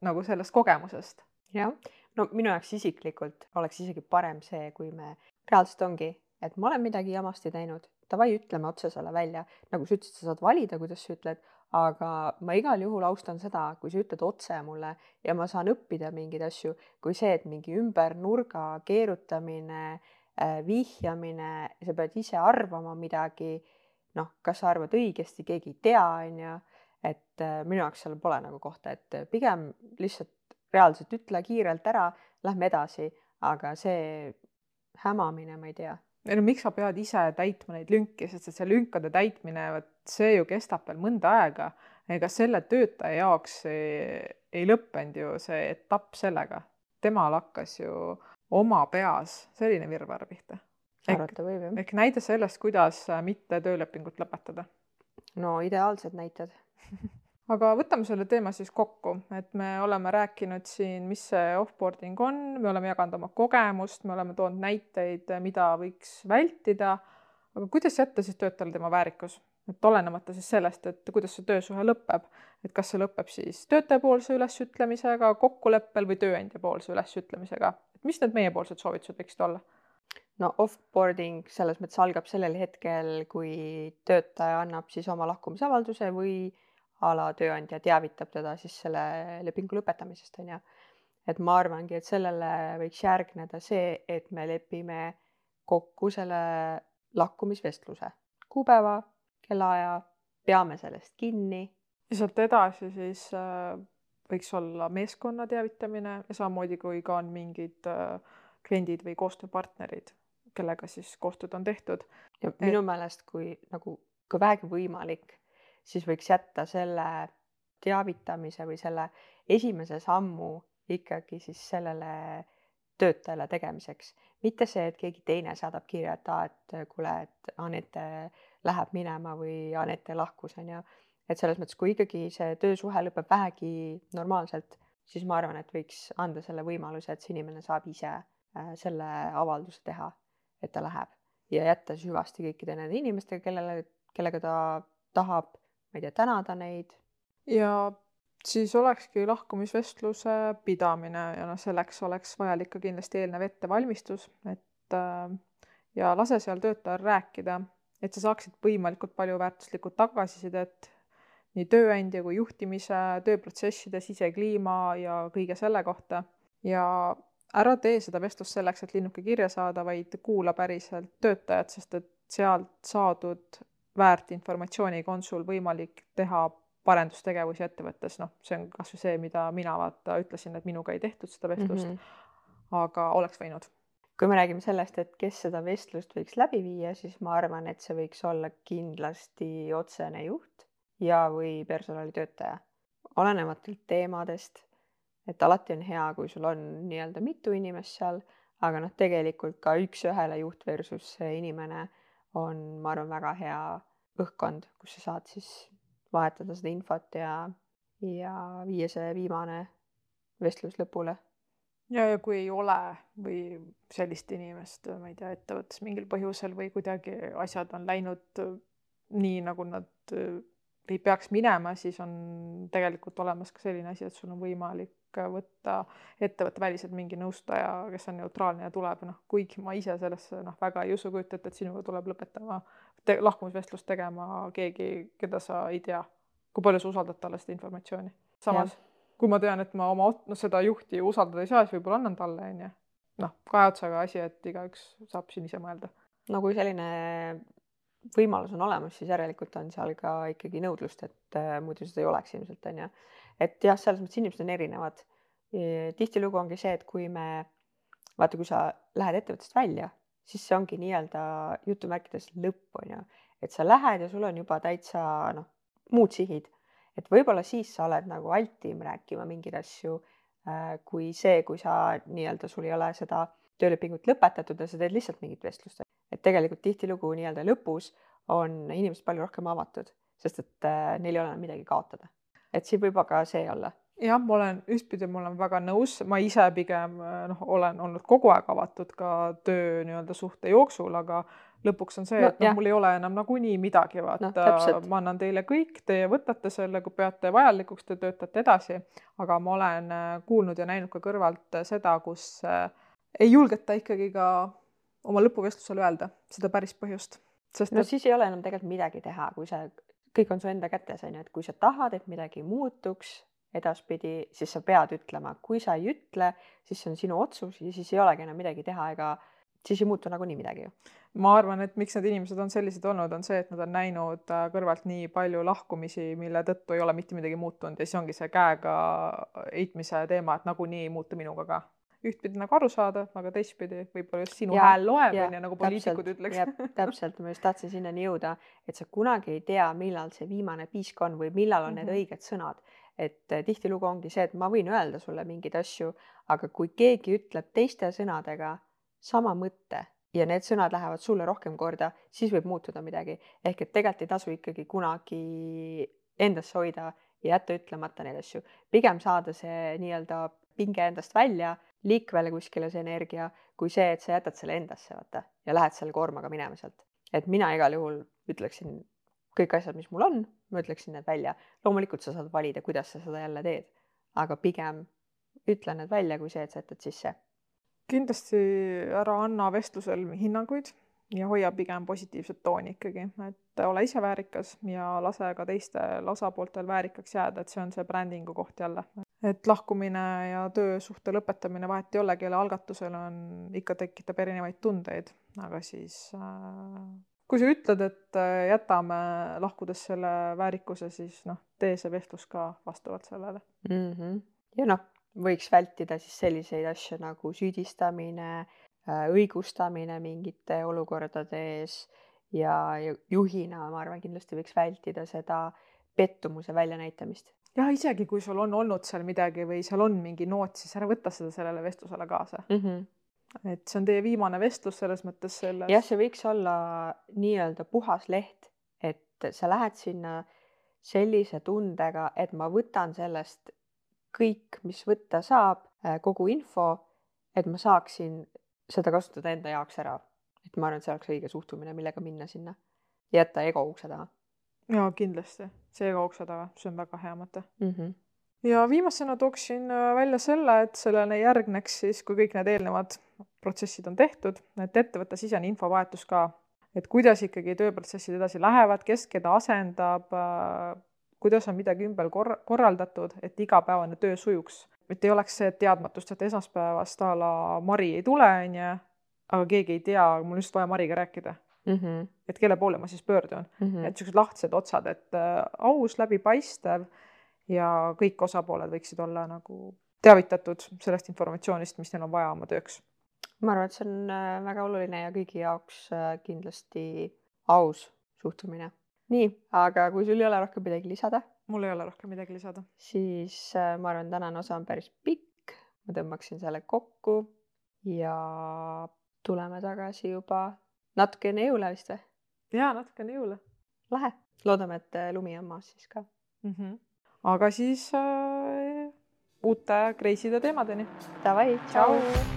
nagu sellest kogemusest. jah, no minu jaoks isiklikult oleks isegi parem see, kui me reaalselt ongi, et ma olen midagi jamasti teinud, davai, ütleme otse selle välja, nagu sa ütlesid, sa saad valida, kuidas sa ütled, aga ma igal juhul austan seda, kui sa ütled otse mulle ja ma saan õppida mingeid asju, kui see, et mingi ümber nurga keerutamine, äh, vihjamine, sa pead ise arvama midagi noh, kas sa arvad õigesti, keegi ei tea, on ju, et äh, minu jaoks seal pole nagu kohta, et pigem lihtsalt reaalselt ütle kiirelt ära, lähme edasi, aga see hämamine, ma ei tea. ei no miks sa pead ise täitma neid lünki, sest et see lünkade täitmine, vot see ju kestab veel mõnda aega. ega selle töötaja jaoks ei, ei lõppenud ju see etapp sellega. temal hakkas ju oma peas selline virvarr pihta arvata võib jah. ehk näide sellest, kuidas äh, mitte töölepingut lõpetada. no ideaalsed näited. aga võtame selle teema siis kokku, et me oleme rääkinud siin, mis see offboarding on, me oleme jaganud oma kogemust, me oleme toonud näiteid, mida võiks vältida. aga kuidas jätta siis töötajale tema väärikus, et olenemata siis sellest, et kuidas see töösuhe lõpeb, et kas see lõpeb siis töötajapoolse ülesütlemisega, kokkuleppel või tööandjapoolse ülesütlemisega, et mis need meiepoolsed soovitused võiksid olla? No offboarding selles mõttes algab sellel hetkel, kui töötaja annab siis oma lahkumisavalduse või a la tööandja teavitab teda siis selle lepingu lõpetamisest, on ju. et ma arvangi, et sellele võiks järgneda see, et me lepime kokku selle lahkumisvestluse. Kuupäeva, kellaaja, peame sellest kinni. Ja sealt edasi siis äh, võiks olla meeskonna teavitamine ja samamoodi, kui ka on mingid äh, kliendid või koostööpartnerid, kellega siis koostööd on tehtud. ja minu meelest, kui nagu, kui vähegi võimalik, siis võiks jätta selle teavitamise või selle esimese sammu ikkagi siis sellele töötajale tegemiseks. mitte see, et keegi teine saadab kirja, et aa, et kuule, et Anette läheb minema või Anette lahkus, on ju. et selles mõttes, kui ikkagi see töösuhe lõpeb vähegi normaalselt, siis ma arvan, et võiks anda selle võimaluse, et see inimene saab ise äh, selle avalduse teha, et ta läheb ja jätta siis hüvasti kõikide nende inimestega, kellele, kellega ta tahab, ma ei tea, tänada neid. ja siis olekski lahkumisvestluse pidamine ja noh, selleks oleks vajalik ka kindlasti eelnev ettevalmistus, et äh, ja lase seal töötajal rääkida, et sa saaksid võimalikult palju väärtuslikku tagasisidet nii tööandja kui juhtimise, tööprotsesside, sisekliima ja kõige selle kohta ja ära tee seda vestlust selleks, et linnuke kirja saada, vaid kuula päriselt töötajat, sest et sealt saadud väärtinformatsiooniga on sul võimalik teha parendustegevusi ettevõttes, noh, see on kasvõi see, mida mina vaata ütlesin, et minuga ei tehtud seda vestlust mm. -hmm. aga oleks võinud. kui me räägime sellest, et kes seda vestlust võiks läbi viia, siis ma arvan, et see võiks olla kindlasti otsene juht ja, või personalitöötaja, olenematult teemadest. Et alati on hea, kui sul on nii-öelda mitu inimest seal, aga noh, tegelikult ka üks-ühele juht versus inimene on, ma arvan, väga hea õhkkond, kus sa saad siis vahetada seda infot ja, ja viia see viimane vestlus lõpule. Ja, ja kui ei ole või sellist inimest, ma ei tea, ettevõttes mingil põhjusel või kuidagi asjad on läinud nii, nagu nad ei peaks minema, siis on tegelikult olemas ka selline asi, et sul on võimalik äh, võtta ettevõtteväliselt mingi nõustaja, kes on neutraalne ja tuleb, noh, kuigi ma ise sellesse noh, väga ei usu, kujuta ette, et sinuga tuleb lõpetama te,, lahkumisvestlust tegema keegi, keda sa ei tea. kui palju sa usaldad talle seda informatsiooni. samas kui ma tean, et ma oma noh, seda juhti usaldada ei saa, siis võib-olla annan talle, onju. noh, kahe otsaga asi, et igaüks saab siin ise mõelda. no kui selline võimalus on olemas, siis järelikult on seal ka ikkagi nõudlust, et äh, muidu seda ei oleks ilmselt on ju. et jah, selles mõttes inimesed on erinevad. tihtilugu ongi see, et kui me vaata, kui sa lähed ettevõttest välja, siis see ongi nii-öelda jutumärkides lõpp on ju, et sa lähed ja sul on juba täitsa noh, muud sihid, et võib-olla siis sa oled nagu altim rääkima mingeid asju äh, kui see, kui sa nii-öelda sul ei ole seda töölepingut lõpetatud ja sa teed lihtsalt mingit vestlust tegelikult tihtilugu nii-öelda lõpus on inimesed palju rohkem avatud, sest et äh, neil ei ole midagi kaotada. et siin võib aga see olla. jah, ma olen ühtpidi, ma olen väga nõus, ma ise pigem noh, olen olnud kogu aeg avatud ka töö nii-öelda suhte jooksul, aga lõpuks on see No no,, et noh mul ei ole enam nagunii midagi, vaata täpselt. ma annan teile kõik, teie võtate selle, kui peate vajalikuks, te töötate edasi, aga ma olen äh, kuulnud ja näinud ka kõrvalt äh, seda, kus äh, ei julgeta ikkagi ka oma lõpuvestlusel öelda seda päris põhjust, sest no et siis ei ole enam tegelikult midagi teha, kui sa, kõik on su enda kätes on ju, et kui sa tahad, et midagi muutuks edaspidi, siis sa pead ütlema, kui sa ei ütle, siis see on sinu otsus ja siis ei olegi enam midagi teha ega siis ei muutu nagunii midagi ju. ma arvan, et miks need inimesed on sellised olnud, on see, et nad on näinud äh, kõrvalt nii palju lahkumisi, mille tõttu ei ole mitte midagi muutunud ja siis ongi see käega heitmise teema, et nagunii ei muutu minuga ka. Ühtpidi nagu aru saada, aga teistpidi võib-olla just sinu Jaa, hääl loeb, onju, nagu poliitikud ütleks. täpselt, ma just tahtsin sinnani jõuda, et sa kunagi ei tea, millal see viimane piisk on või millal on need Mhm. õiged sõnad. et eh, tihtilugu ongi see, et ma võin öelda sulle mingeid asju, aga kui keegi ütleb teiste sõnadega sama mõtte ja need sõnad lähevad sulle rohkem korda, siis võib muutuda midagi. ehk et tegelikult ei tasu ikkagi kunagi endasse hoida ja jätta ütlemata neid asju. pigem saada see nii-öelda pinge endast välja, liikvele kuskile see energia, kui see, et sa jätad selle endasse, vaata, ja lähed selle koormaga minema sealt. et mina igal juhul ütleksin kõik asjad, mis mul on, ma ütleksin need välja. loomulikult sa saad valida, kuidas sa seda jälle teed, aga pigem ütle need välja, kui see, et sa jätad sisse kindlasti ära anna vestlusel hinnanguid ja hoia pigem positiivset tooni ikkagi, et ole ise väärikas ja lase ka teistel osapooltel väärikaks jääda, et see on see brändingu koht jälle. Et lahkumine ja töösuhte lõpetamine vahet ei ole, kelle algatusel on, ikka tekitab erinevaid tundeid, aga siis äh, kui sa ütled, et äh, jätame lahkudes selle väärikuse, siis noh, tee see vestlus ka vastavalt sellele mm. -hmm. ja noh, võiks vältida siis selliseid asju nagu süüdistamine, äh, õigustamine mingite olukordade ees ja juhina ma arvan, kindlasti võiks vältida seda pettumuse väljanäitamist. jah, isegi kui sul on olnud seal midagi või seal on mingi noot, siis ära võta seda sellele vestlusele kaasa mm. -hmm et see on teie viimane vestlus selles mõttes selles. jah, see võiks olla nii-öelda puhas leht, et sa lähed sinna sellise tundega, et ma võtan sellest kõik, mis võtta saab, äh, kogu info, et ma saaksin seda kasutada enda jaoks ära. et ma arvan, et see oleks õige suhtumine, millega minna sinna. jätta ego ukse taha. Jaa, kindlasti. see ego ukse taga, see on väga hea mõte mm. -hmm. ja viimasena tooksin äh, välja selle, et sellele järgneks siis, kui kõik need eelnevad protsessid on tehtud, et ettevõtte sisene infovahetus ka, et kuidas ikkagi tööprotsessid edasi lähevad, kes keda asendab äh,, kuidas on midagi ümber kor-, korraldatud, et igapäevane töö sujuks. et ei oleks see teadmatust, et esmaspäevast a la Mari ei tule, on ju, aga keegi ei tea, mul on just vaja Mariga rääkida mm. -hmm. et kelle poole ma siis pöördun mm, -hmm. et niisugused lahtised otsad, et äh, aus, läbipaistev ja kõik osapooled võiksid olla nagu teavitatud sellest informatsioonist, mis neil on vaja oma tööks. ma arvan, et see on äh, väga oluline ja kõigi jaoks äh, kindlasti aus suhtumine nii, aga kui sul ei ole rohkem midagi lisada? mul ei ole rohkem midagi lisada. siis ma arvan, tänane osa on päris pikk, ma tõmbaksin selle kokku ja tuleme tagasi juba natuke enne jõule vist või? jaa, natuke enne jõule. lahe, loodame, et äh, lumi on maas siis ka mm. -hmm. aga siis äh, uute kreiside teemadeni. Davai, tšau, tšau..